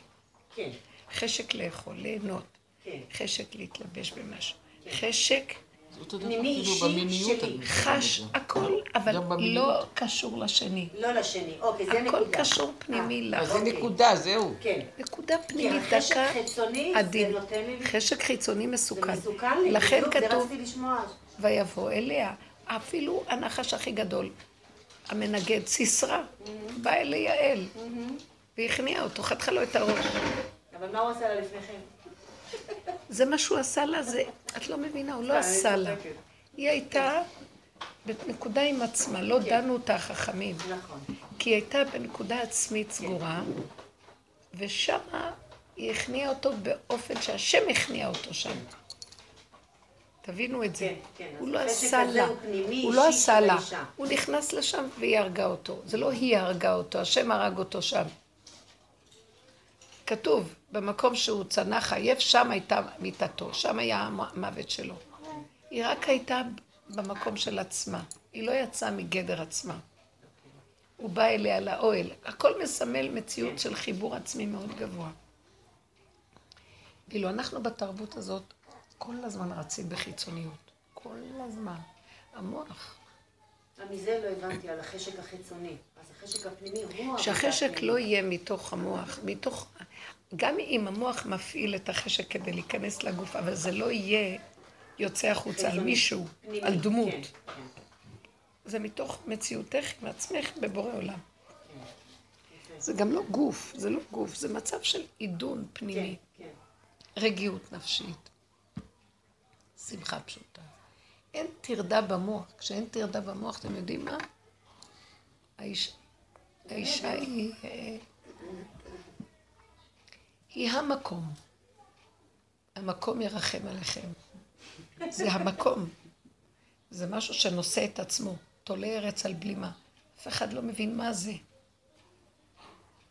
כן, חשק לאכול, ליהנות, כן. חשק להתלבש במשהו. חשק אותו דבר פנימי, כאילו אישי. שלי. חש. הכל, אבל. לא קשור לשני. לא לשני. אוקיי, זה נקודה. הכל קשור פנימי אה, לך. אז זה אוקיי. נקודה, זהו. כן. נקודה כי פנימית החשק דקה, חיצוני, עדין. זה נותן לי... חשק חיצוני זה מסוכן. מסוכן לי, לכן כתוב. ויבוא אליה, אפילו הנחש הכי גדול, המנגד, סיסרא, בא אל יעל, והכניע אותו, חתכה לו את הראש. אבל מה הוא עשה לה לפני כן? זה מה שהוא עשה לה, זה, את לא מבינה, הוא לא עשה לה. היא הייתה בנקודה עם עצמה, לא דנו אותה החכמים. נכון. כי היא הייתה בנקודה עצמית סגורה, ושמה היא הכניעה אותו באופן שהשם הכניע אותו שם. תבינו את זה. כן, כן, הוא לא עשה לה. הוא לא עשה לה. הוא נכנס לשם והיא הרגה אותו. זה לא היא הרגה אותו, השם הרג אותו שם. כתוב, במקום שהוא צנח עייף, שם הייתה מיתתו, שם היה המוות שלו. היא רק הייתה במקום של עצמה. היא לא יצאה מגדר עצמה. הוא בא אליה לאוהל. הכל מסמל מציאות של חיבור עצמי מאוד גבוה. ואילו אנחנו בתרבות הזאת כל הזמן רצים בחיצוניות. כל הזמן. המוח. מזה לא הבנתי על החשק החיצוני. אז החשק הפנימי הוא שהחשק. לא יהיה מתוך המוח, מתוך... גם אם המוח מפעיל את החשק כדי להיכנס לגוף, אבל זה לא יהיה יוצא החוצה על. מישהו, על דמות. כן, כן. זה מתוך מציאותך עם עצמך בבורא עולם. יפה. זה גם לא גוף, זה לא גוף, זה מצב של עידון פנימי, כן, כן. רגיעות נפשית, שמחה פשוטה. אין טרדה במוח. כשאין טרדה במוח, אתם יודעים מה? האיש, האישה היא, אה, היא המקום. המקום ירחם עליכם. זה המקום. זה משהו שנושא את עצמו, תולה ארץ על בלימה. אף אחד לא מבין מה זה.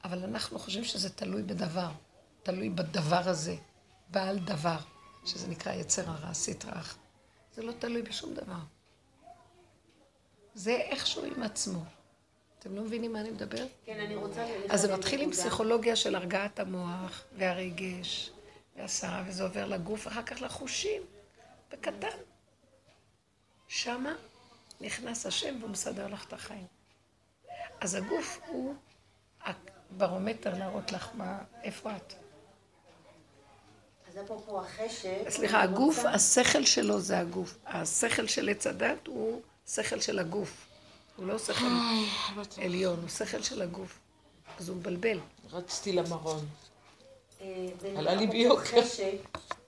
אבל אנחנו חושבים שזה תלוי בדבר, תלוי בדבר הזה, בעל דבר, שזה נקרא יצר הרע, סטרא אחרא. זה לא תלוי בשום דבר. זה איכשהו עם עצמו. אתם לא מבינים מה אני מדברת? כן, אני רוצה... אז זה מתחיל עם. פסיכולוגיה של הרגעת המוח והרגש והסערה, וזה עובר לגוף, אחר כך לחושים, בקטן. שמה נכנס השם והוא מסדר לך את החיים. אז הגוף הוא הברומטר להראות לך מה, איפה את. אז אפרופו החשק... סליחה, הגוף, השכל שלו זה הגוף. השכל של עץ הדת הוא שכל של הגוף. הוא לא שכל עליון, הוא שכל של הגוף. אז הוא מבלבל. רצתי למרון. אה, עלה לי ביוקר.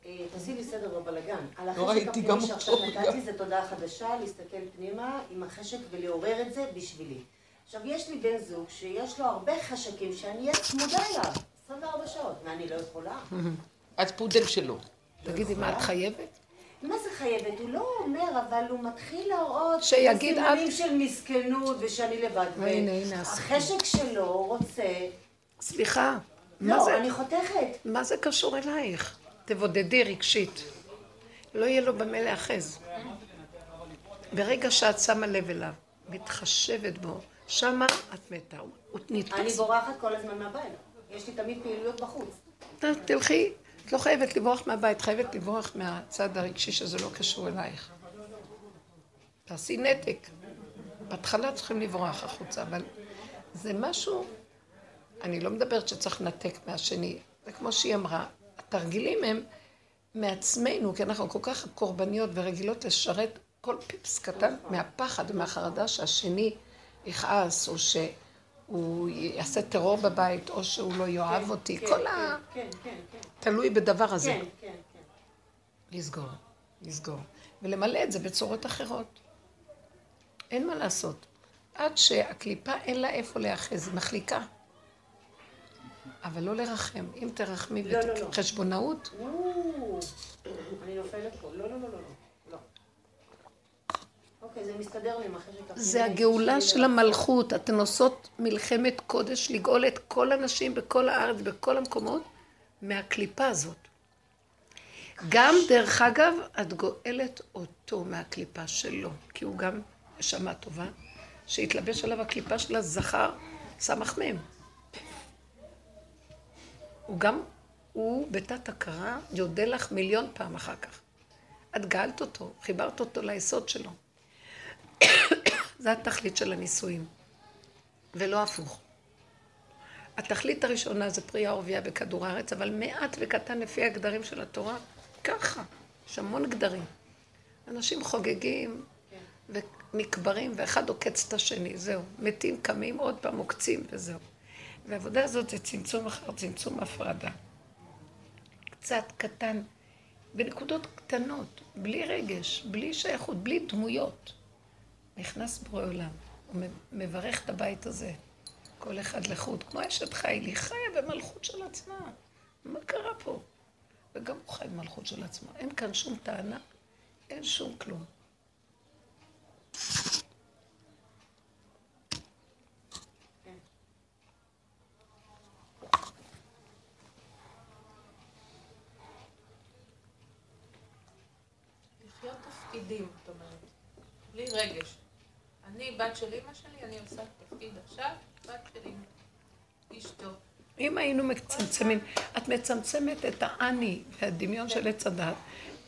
אה, תעשי לי סדר בבלגן. על לא החשק ראיתי גם הפנימי שעכשיו נתתי. זה תודעה חדשה, להסתכל פנימה עם החשק ולעורר את זה בשבילי. עכשיו, יש לי בן זוג שיש לו הרבה חשקים שאני אהיה צמודה אליו, 24 שעות, ואני לא יכולה. (laughs) את פודל שלו. תגידי, מה את חייבת? מה זה חייבת? הוא לא אומר, אבל הוא מתחיל להראות שיגיד סימנים את- של מסכנות ושאני לבד. הנה הסיפור. החשק שלו רוצה... סליחה, מה לא, זה, אני חותכת. מה זה קשור אלייך? תבודדי רגשית. לא יהיה לו במה להאחז. ברגע שאת שמה לב אליו, מתחשבת בו, שמה את מתה. הוא אני נתפס. בורחת כל הזמן מהבית. יש לי תמיד פעילויות בחוץ. תלכי, את לא חייבת לברוח מהבית, חייבת לברוח מהצד הרגשי שזה לא קשור אלייך. תעשי נתק. בהתחלה צריכים לברוח החוצה, אבל זה משהו, אני לא מדברת שצריך לנתק מהשני. זה כמו שהיא אמרה, התרגילים הם מעצמנו, כי אנחנו כל כך קורבניות ורגילות לשרת כל פיפס קטן מהפחד ומהחרדה שהשני יכעס, או שהוא יעשה טרור בבית, או שהוא לא יאהב אותי. כן, כל כן, ה... כן, כן, כן. תלוי בדבר הזה. כן, כן, כן. לסגור, לסגור. ולמלא את זה בצורות אחרות. אין מה לעשות. עד שהקליפה אין לה איפה להיאחז, היא מחליקה. אבל לא לרחם. אם תרחמי לא, לא, לא. בחשבונאות, נו, אני נופלת פה. לא, לא, לא, לא, לא. לא. אוקיי, זה מסתדר לי עם החשק הפנימי. זה הגאולה של המלכות. אתן עושות מלחמת קודש לגאול את כל הנשים בכל הארץ, בכל המקומות, מהקליפה הזאת. גם, דרך אגב, את גואלת אותו מהקליפה שלו, כי הוא גם נשמה טובה, שהתלבש עליו הקליפה של הזכר, סמ"ך מ'. הוא גם, הוא בתת הכרה יודה לך מיליון פעם אחר כך. את גאלת אותו, חיברת אותו ליסוד שלו. (coughs) זה התכלית של הנישואים, ולא הפוך. התכלית הראשונה זה פרי הערבייה בכדור הארץ, אבל מעט וקטן לפי הגדרים של התורה, ככה, יש המון גדרים. אנשים חוגגים ונקברים, ואחד עוקץ את השני, זהו. מתים, קמים, עוד פעם עוקצים, וזהו. והעבודה הזאת זה צמצום אחר צמצום הפרדה. קצת קטן, בנקודות קטנות, בלי רגש, בלי שייכות, בלי דמויות. נכנס בורא עולם, הוא מברך את הבית הזה, כל אחד לחוד, כמו אשת חיל, היא חיה במלכות של עצמה. מה קרה פה? וגם הוא חי במלכות של עצמו. אין כאן שום טענה, אין שום כלום. לחיות תפקידים, את אומרת. בלי רגש. אני בת של אימא שלי, אני עושה תפקיד עכשיו, בת של אימא. אשתו. אם היינו מצמצמים, את מצמצמת את האני והדמיון של עץ הדת,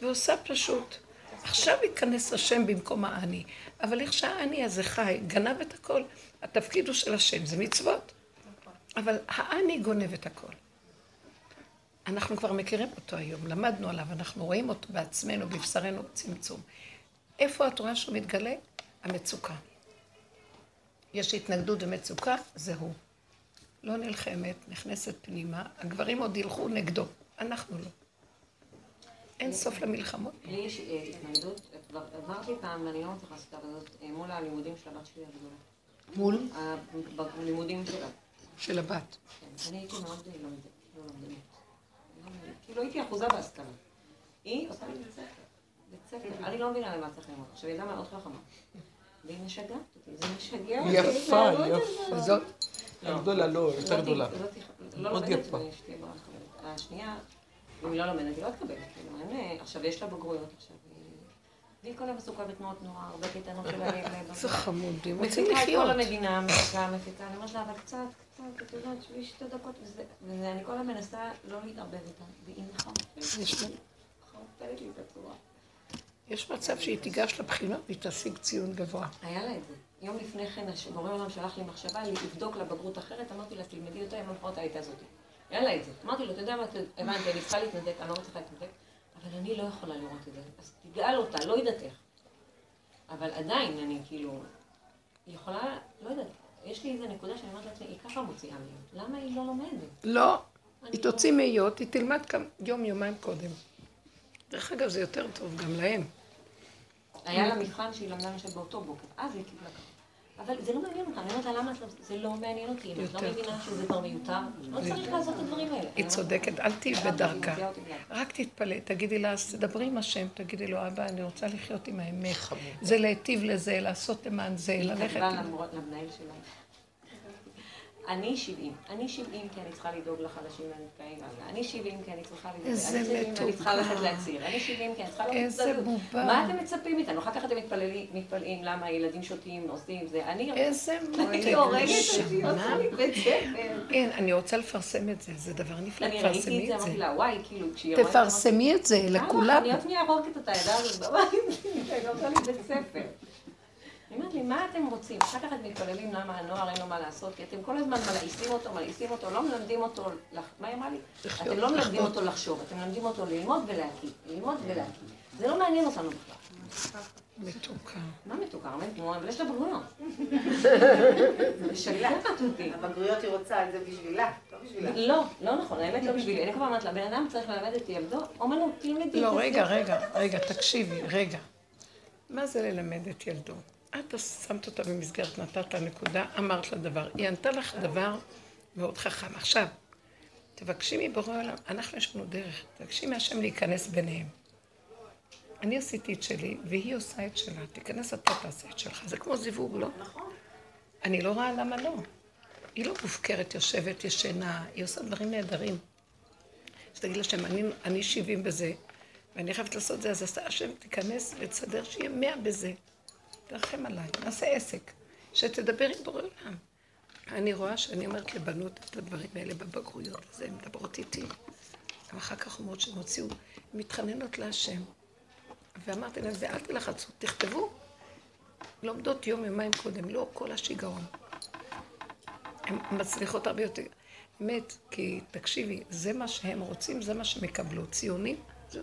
ועושה פשוט, עכשיו ייכנס השם במקום האני. אבל איך שהאני הזה חי, גנב את הכל, התפקיד הוא של השם, זה מצוות. אבל האני גונב את הכל. אנחנו כבר מכירים אותו היום, למדנו עליו, אנחנו רואים אותו בעצמנו, בבשרנו, צמצום. איפה את רואה שהוא מתגלה? המצוקה. יש התנגדות ומצוקה, זה הוא. לא נלחמת, נכנסת פנימה, הגברים עוד ילכו נגדו, אנחנו לא. אין סוף למלחמות. לי יש אה, התנגדות, כבר עברתי פעם, ואני לא מצליחה לעשות את הזאת, אה, מול הלימודים של הבת שלי הגדולה. מול? בלימודים שלה. של הבת. כן, אני הייתי מאוד אה, לומדת, לא לומדת. כאילו הייתי אחוזה בהשכלה. היא עושה לי בית ספר. בית ספר. אני לא מבינה למה צריך ללמוד. עכשיו, ילדה מאוד חכמה. והיא משגעת אותי, זה משגע אותי. יפה, יפה. זאת, הגדולה לא, יותר זאת- גדולה. זאת- לא מאוד לומדת, יפה. השנייה, אם היא לא לומדת, היא לא תקבל. כאילו, אה, עכשיו, יש לה בגרויות עכשיו. היא- והיא כל היום עסוקה בתנועות נוער, הרבה קייטנות של הילד. (laughs) זה חמודים, רוצים מפיקה את לחיות. כל המדינה, מפיקה, מפיקה. אני אומרת לה, אבל קצת, קצת, את יודעת, שבי שתי דקות, וזה, ואני כל הזמן מנסה לא להתערבב איתה, והיא מחרפנת לי את הצורה. יש מצב שהיא תיגש לבחינות והיא תשיג ציון גבוה. היה לה את זה. יום לפני כן, בורא עולם שלח לי מחשבה לבדוק לה בגרות אחרת, אמרתי לה, תלמדי אותה, יום למחרת הייתה זאתי. אין לה את זה. אמרתי לו, אתה יודע מה, הבנתי, אני צריכה להתנתק, אני לא מצליחה להתנתק, אבל אני לא יכולה לראות את זה. אז תגאל אותה, לא יודעת איך. אבל עדיין, אני כאילו, היא יכולה, לא יודעת, יש לי איזה נקודה שאני אומרת לעצמי, היא ככה מוציאה לי. למה היא לא לומדת? לא, היא לא- תוציא מאיות, היא תלמד יום, יומיים קודם. דרך אגב, זה יותר טוב גם להם. היה לה מבחן שהיא למדה למשל באותו בוקר, אז היא קיבלה ככה. אבל זה לא מעניין אותה, אני אומרת לה, למה את לא... זה לא מעניין אותי, אם את לא מבינה שזה כבר מיותר, לא צריך לעשות את הדברים האלה. היא צודקת, אל תהיי בדרכה. היא. רק תתפלא, תגידי לה, אז תדברי עם השם, תגידי לו, אבא, אני רוצה לחיות עם האמת. זה להיטיב לזה, לעשות למען זה, היא ללכת כתבה עם... למרות- למנהל שלה. אני 70, אני 70 כי אני צריכה לדאוג לחלשים והנפגעים, אני 70 כי אני צריכה לדאוג, איזה אני 70 כי אני צריכה מתוקה. ללכת להצהיר, אני 70 כי אני צריכה לעשות איזה צדקות. בובה. מה אתם מצפים מאיתנו? אחר כך אתם מתפלאים למה הילדים שותים, עושים זה, אני איזה אני מותק, הורגת אותי. עושה לי בית ספר. אין, אני רוצה לפרסם את זה, זה דבר נפלא, אני ראיתי את זה. אמרתי לה, וואי, כאילו, כשהיא. תפרסמי את זה לכולם. אני עוד שנייה הורגת אותה, הידה לי אומרת לי, מה אתם רוצים? אחר כך אתם מתפללים למה הנוער אין לו מה לעשות, כי אתם כל הזמן מלעיסים אותו, מלעיסים אותו, לא מלמדים אותו, לח- מה היא אמרה לי? אתם לא מלמדים. אותו לחשוב, אתם מלמדים אותו ללמוד ולהקיא, ללמוד ולהקיא. זה לא מעניין אותנו בכלל. מתוקה. מה מתוקה? אבל יש לה בגרויות. זה משגעת אותי. הבגרויות היא רוצה את זה בשבילה, לא בשבילה. לא, לא נכון, האמת לא בשבילי. אני פעם אומרת לה, בן אדם צריך ללמד את ילדו, אומנות, תלמדי. לא, רגע, הספר." רגע, רגע, תקשיבי, רגע. מה זה ללמד את ילדו? את שמת אותה במסגרת, נתת נקודה, אמרת לה דבר. היא ענתה לך דבר מאוד חכם. עכשיו, תבקשי מבורא העולם, אנחנו יש לנו דרך, תבקשי מהשם להיכנס ביניהם. אני עשיתי את שלי, והיא עושה את שלה. תיכנס אתה, תעשה את שלך. זה כמו זיווג, לא? נכון. אני לא רואה למה לא. היא לא מופקרת, יושבת, ישנה, היא עושה דברים נהדרים. אז תגיד לשם, אני, אני 70 בזה, ואני חייבת לעשות את זה, אז עשה השם תיכנס ותסדר שיהיה 100 בזה. תרחם עליי, נעשה עסק. שתדבר עם בורא עולם. אני רואה שאני אומרת לבנות את הדברים האלה בבגרויות, אז הן מדברות איתי. גם אחר כך אומרות שהן הוציאו, מתחננות להשם. ואמרתי להם, ואל תלחצו, תכתבו. לומדות יום, יומיים קודם, לא כל השיגעון. הן מצליחות הרבה יותר. באמת, כי תקשיבי, זה מה שהם רוצים, זה מה שהם יקבלו. ציונים, זה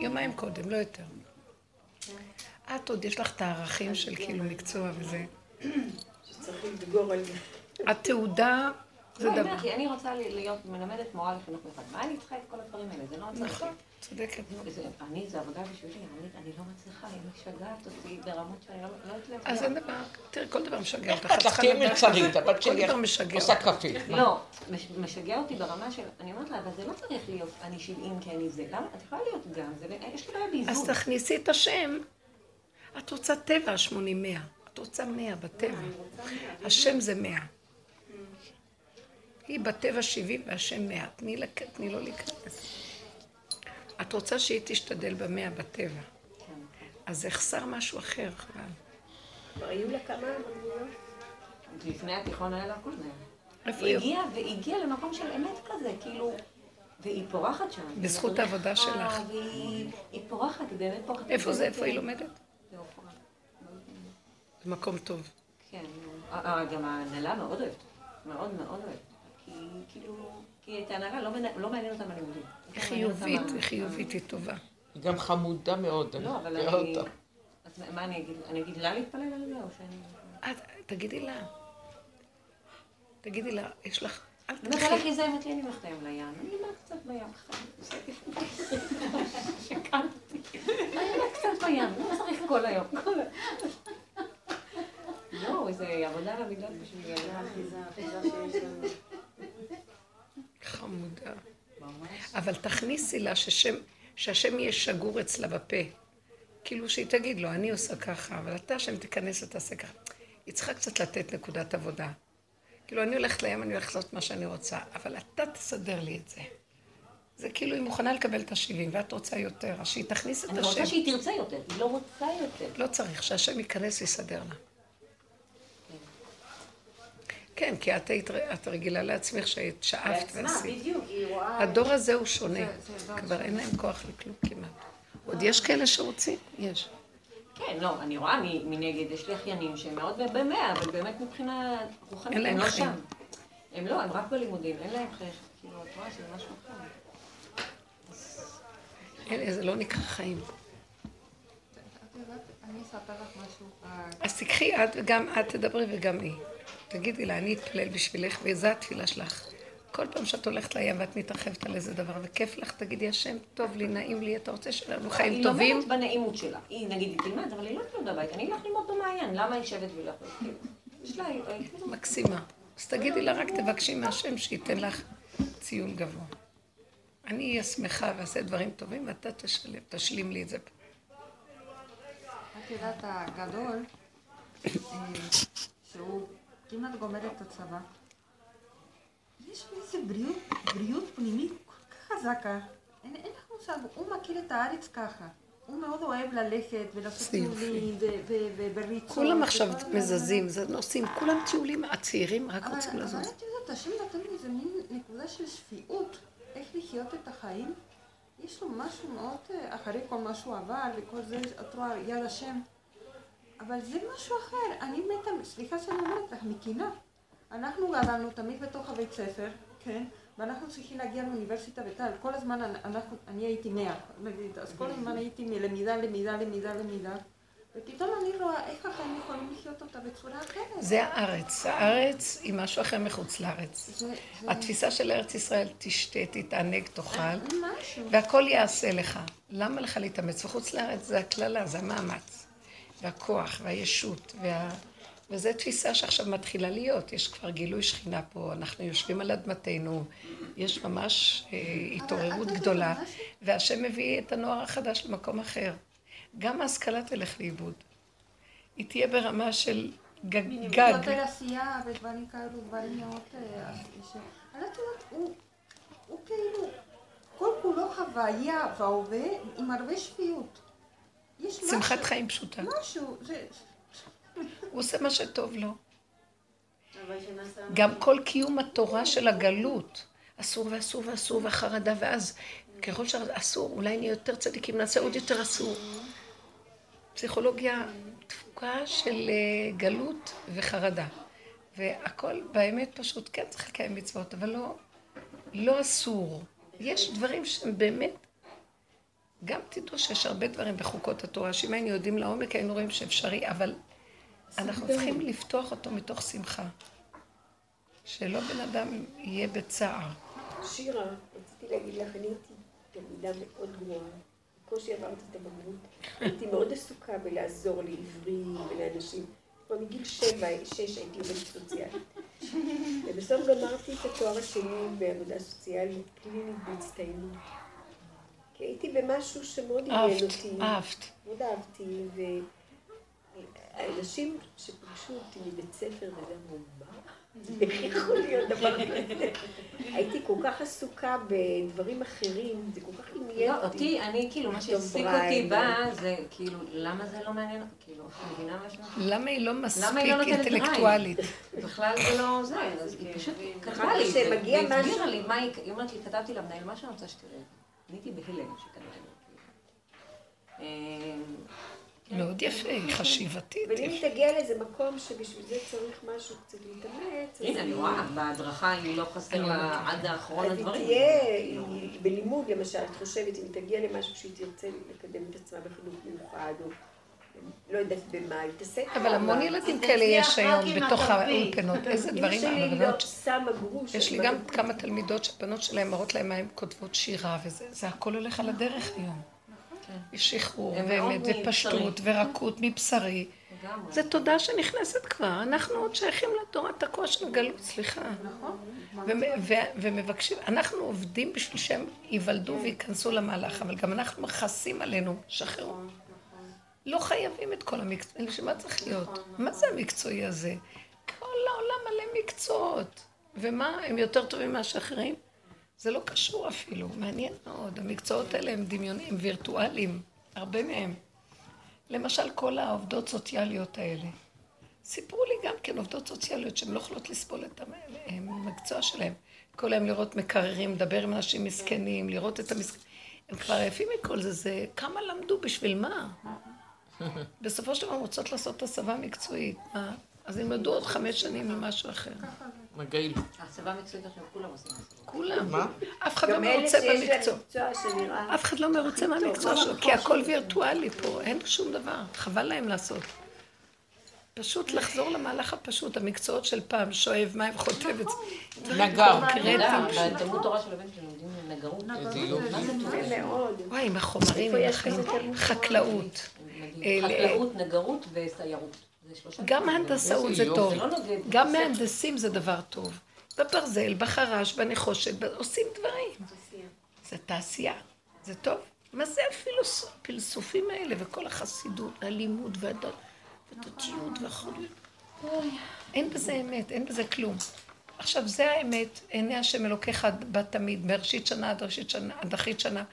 יומיים קודם, לא יותר. את עוד יש לך את הערכים של כאילו מקצוע וזה. שצריך לדגור על זה. התעודה זה לא, דבר... אני רוצה להיות מלמדת מורה לחינוך מיוחד. מה אני צריכה את כל הדברים האלה? זה לא צריך. נכון, צודקת. זה- אני, זה עבודה בשבילי, אני, לא מצליחה, היא משגעת אותי ברמות שאני לא, לא יודעת אז. אין דבר, תראי, כל דבר משגע אותך. את תהיי לדעת מלצרית, הבת כל שלי דבר משגע עושה. קפה. לא, מש- משגע אותי ברמה של, אני אומרת לה, אבל זה לא צריך להיות אני 70 כי אני זה. למה? את יכולה להיות גם, זה, יש לי בעיה אז באיזון. תכניסי את השם. את רוצה טבע 80-100. את רוצה 100 בטבע. השם זה 100. היא בטבע 70 והשם 100. תני לה- תני לו להיכנס. את רוצה שהיא תשתדל במאה בטבע. אז יחסר משהו אחר בכלל. כבר היו לה כמה בגרויות? לפני התיכון היה לה הכל מהם. איפה היא היא? הגיעה, והיא הגיעה למקום של אמת כזה, כאילו, והיא פורחת שם. בזכות העבודה שלך. והיא היא פורחת, היא באמת פורחת. איפה זה? איפה היא לומדת? זה מקום טוב. כן, אה, אה, גם ההנהלה מאוד אוהבת, מאוד מאוד אוהבת. כי כאילו, כי את ההנהלה לא לא מעניין אותם הלימודים. היא אותם חיובית, היא חיובית, היא טובה. היא גם חמודה מאוד, אני לא, אבל מכירה אני... אותה. אז מה אני אגיד? אני אגיד לה להתפלל על זה, או שאני... תגידי לה. תגידי לה, יש לך... אל אני אומרת זה אמת לי, אני הולכת היום לים. אני אלמד קצת בים. (laughs) שקלתי. אני אלמד קצת בים, לא צריך כל היום. לא, זה עבודה על המידות. אני לנו. (laughs) חמודה. אבל תכניסי לה ששם, שהשם יהיה שגור אצלה בפה. כאילו שהיא תגיד לו, אני עושה ככה, אבל אתה השם תיכנס ותעשה ככה. היא צריכה קצת לתת נקודת עבודה. כאילו, אני הולכת לים, אני הולכת לעשות מה שאני רוצה, אבל אתה תסדר לי את זה. זה כאילו היא מוכנה לקבל את השבעים, ואת רוצה יותר, אז שהיא תכניס את אני השם. רוצה שהיא תרצה יותר, היא לא רוצה יותר. לא צריך, שהשם ייכנס ויסדר לה. כן, כי את היית, את רגילה לעצמך שהיית שאפת בעצמה, ועשית. בדיוק, היא רואה... הדור הזה הוא שונה. זה- זה דור כבר אין להם כוח לכלום כמעט. עוד יש כאלה שרוצים? יש. כן, לא, אני רואה מ- מנגד, יש לי אחיינים שהם מאוד במאה, אבל באמת מבחינה רוחנית, אין להם הם לא חיים. שם. הם לא, הם רק בלימודים, אין להם חיים, כאילו, את רואה שזה משהו אחר. זה לא נקרא חיים. את יודעת, אני אספר לך משהו. אה, אז תקחי את וגם את תדברי וגם היא. תגידי לה, אני אתפלל בשבילך, וזו התפילה שלך. כל פעם שאת הולכת לים ואת מתרחבת על איזה דבר, וכיף לך, תגידי, השם, טוב לי, נעים לי, אתה רוצה שיהיה לנו חיים היא טובים? לומדת בנעימות שלה. היא נגיד, היא תלמד, אבל היא לא תלמד בבית. אני אלך ללמוד במעיין, למה היא יושבת והיא לא יכולה? יש לה... (laughs) מקסימה. אז תגידי לה, רק תבקשי מהשם שייתן לך ציון גבוה. אני אהיה שמחה ואעשה דברים טובים, ואתה תשלם, תשלים לי את זה. את יודעת, הגדול, אה, שהוא כמעט גומר את הצבא, יש לו איזה בריאות, בריאות פנימית כל כך חזקה. אין, אין לך מושג, הוא מכיר את הארץ ככה. הוא מאוד אוהב ללכת ולעשות. טיולים ובריצות. כולם עכשיו מזזים, זה נוסעים, כולם טיולים, הצעירים רק אבל רוצים אבל לזוז. את יודעת, השם נתן לי איזה מין נקודה של שפיות, איך לחיות את החיים. יש לו משהו מאוד, אחרי כל מה שהוא עבר וכל זה, את רואה, יד השם. אבל זה משהו אחר. אני מתה, סליחה שאני אומרת לך, מקינה. אנחנו גדלנו תמיד בתוך הבית ספר, כן? ואנחנו צריכים להגיע לאוניברסיטה וטל. כל הזמן אנ- אנחנו, אני הייתי מאה, נגיד, אז כל הזמן הייתי מלמידה, למידה, למידה, למידה. ופתאום אני רואה איך החיים יכולים לחיות אותה בצורה אחרת. זה הארץ. הארץ היא משהו אחר מחוץ לארץ. זה, זה התפיסה של ארץ ישראל, תשתה, תתענג, תאכל, משהו. והכל יעשה לך. למה לך להתאמץ? וחוץ לארץ זה הקללה, זה המאמץ, והכוח, והישות, וה... וזו תפיסה שעכשיו מתחילה להיות. יש כבר גילוי שכינה פה, אנחנו יושבים על אדמתנו, יש ממש אה, התעוררות גדולה, והשם מביא את הנוער החדש למקום אחר. גם ההשכלה תלך לאיבוד. היא תהיה ברמה של גג. גג. עשייה ודברים כאלו, דברים מאוד... אה, אבל את יודעת, הוא כאילו, כל כולו חוויה והווה עם הרבה שפיות. יש משהו... שמחת חיים פשוטה. משהו, זה... הוא עושה מה שטוב לו. גם כל קיום התורה של הגלות, אסור ואסור ואסור והחרדה, ואז ככל שאסור, אולי נהיה יותר צדיקים, נעשה עוד יותר אסור. פסיכולוגיה תפוקה של אה, גלות וחרדה. והכל באמת פשוט, כן צריך לקיים מצוות, אבל לא, לא אסור. יש דברים שהם באמת, גם תדעו שיש הרבה דברים בחוקות התורה, שאם היינו יודעים לעומק היינו רואים שאפשרי, אבל אנחנו צריכים לפתוח אותו מתוך שמחה. שלא בן אדם יהיה בצער. שירה, רציתי להגיד לך, אני הייתי תלמידה מאוד גרועה. בקושי עברתי את הבגרות. הייתי מאוד עסוקה בלעזור לעברים ולאנשים. כבר מגיל שבע, שש הייתי עובדת סוציאלית. ובסוף גמרתי את התואר השני בעבודה סוציאלית קלינית בהצטיינות. כי הייתי במשהו שמאוד עניין אהבת, אותי. אהבת. מאוד אהבתי, והאנשים שפגשו אותי מבית ספר ואמרו, מה? (laughs) איך יכול להיות דבר כזה? הייתי כל כך עסוקה בדברים אחרים, זה כל כך עניין לא, אותי, אני כאילו, מה שהעסיק. אותי בה, זה כאילו, למה זה לא מעניין אותי? כאילו, את מבינה מה שאני אומרת? למה היא לא מספיק היא לא נותנת אינטלקטואלית? בכלל זה לא זה, אז היא פשוט כתבה אחר לי והסבירה משהו- לי מה היא, היא אומרת לי, כתבתי למנהל, מה שאני רוצה שתראה. אני הייתי בהלם שכנראה לא. כאילו. אה, מאוד יפה, היא חשיבתית. אבל אם. תגיע לאיזה מקום שבשביל זה צריך משהו קצת להתאמץ, הנה, אני רואה, בהדרכה היא לא חסר לה עד האחרון אז היא הדברים. תהיה, בלימוד למשל, את חושבת, אם היא תגיע למשהו שהיא תרצה לקדם את עצמה בחינוך מיוחד, או לא יודעת במה, את אבל המון. ילדים כאלה יש היום בתוך. האולפנות. איזה אמא דברים שלי הרבנות לא שמה גרוש. יש לי גם מה- כמה תלמידות שהבנות שלהם מראות להם מה הן כותבות שירה וזה, זה הכל הולך על הדרך היום. יש שחרור ואמת ופשטות. ורקות מבשרי. זה תודה שנכנסת כבר. אנחנו עוד שייכים לתורה תקוע של הגלות, סליחה. ו- ומבקשים, אנחנו עובדים בשביל שהם ייוולדו וייכנסו למהלך, אבל גם אנחנו מכסים עלינו, שחררו. לא חייבים את כל המקצוע, לשם מה צריך להיות? מה זה המקצועי הזה? כל העולם מלא מקצועות. ומה, הם יותר טובים מאחרים? זה לא קשור אפילו, מעניין מאוד. המקצועות האלה הם דמיונים, הם וירטואליים, הרבה מהם. למשל, כל העובדות סוציאליות האלה. סיפרו לי גם כן עובדות סוציאליות שהן לא יכולות לסבול את המ- המקצוע שלהם. כל היום לראות מקררים, לדבר עם אנשים מסכנים, לראות את המסכנים. הם כבר עייפים מכל זה, זה כמה למדו, בשביל מה? בסופו של דבר רוצות לעשות הסבה מקצועית. מה? אז ילמדו עוד חמש שנים למשהו אחר. מגעיל. הסבה מקצועית עכשיו כולם עושים הסבה. כולם. מה? אף אחד לא מרוצה במקצוע. אף אחד לא מרוצה מהמקצוע שלו, כי הכל וירטואלי פה, אין שום דבר, חבל להם לעשות. פשוט לחזור למהלך הפשוט, המקצועות של פעם, שואב מים, חוטב את זה. נגר. בתלמוד תורה של הבן שלי לומדים נגרות. וואי, עם החומרים, עם החיים, חקלאות. מדהים. אה, חקלאות, נגרות וסיירות. גם. הנדסאות זה טוב. לא. גם מהנדסים זה דבר טוב. בברזל, בחרש, בנחושת, עושים דברים. זה תעשייה, זה טוב. מה זה הפילוסופים האלה וכל החסידות, הלימוד והדת, ודתיות והחוליות? אין בזה אמת, אין בזה כלום. עכשיו, זה האמת, עיני השם אלוקיך בה תמיד, מראשית שנה עד ראשית שנה, עד אחרית שנה.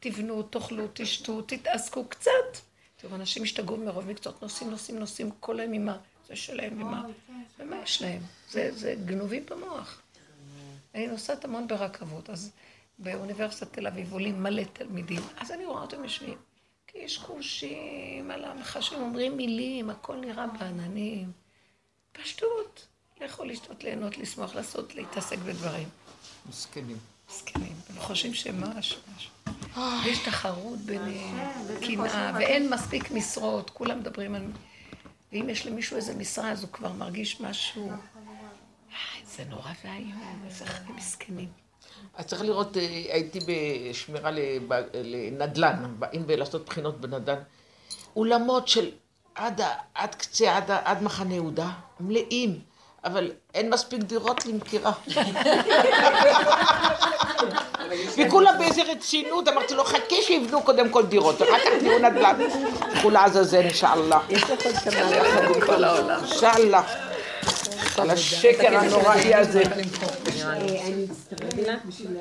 תבנו, תאכלו, תשתו, תתעסקו קצת. תראו, אנשים השתגעו מרוב מקצועות, נוסעים, נוסעים, נוסעים, כל היום עם זה שלהם, ומה, ומה יש להם? זה, זה גנובים במוח. אני נוסעת המון ברכבות, אז באוניברסיטת תל אביב עולים מלא תלמידים, אז אני רואה אותם יושבים, קשקושים, על המחשים, אומרים מילים, הכל נראה בעננים. פשטות. לכו לשתות, ליהנות, לשמוח, לעשות, להתעסק בדברים. מסכנים. מסכנים, הם חושבים שהם משהו, משהו. יש תחרות ביניהם, קנאה, ואין מספיק משרות, כולם מדברים על... ואם יש למישהו איזה משרה, אז הוא כבר מרגיש משהו... אה, זה נורא ואיום, איזה חיים מסכנים. אז צריך לראות, אה, הייתי בשמירה לנדל"ן, באים לעשות בחינות בנדל"ן. אולמות של עד, עד קצה, עד, עד מחנה יהודה, מלאים, אבל אין מספיק דירות למכירה. (laughs) וכולם באיזה רצינות, אמרתי לו, חכה שיבנו קודם כל דירות, אחר כך תהיו נדל"ן. לכו לעזאזל, אינשאללה. יש לך עוד כמה... בכל (laughs) העולם. אינשאללה. על השקר הנוראי הזה. בשביל...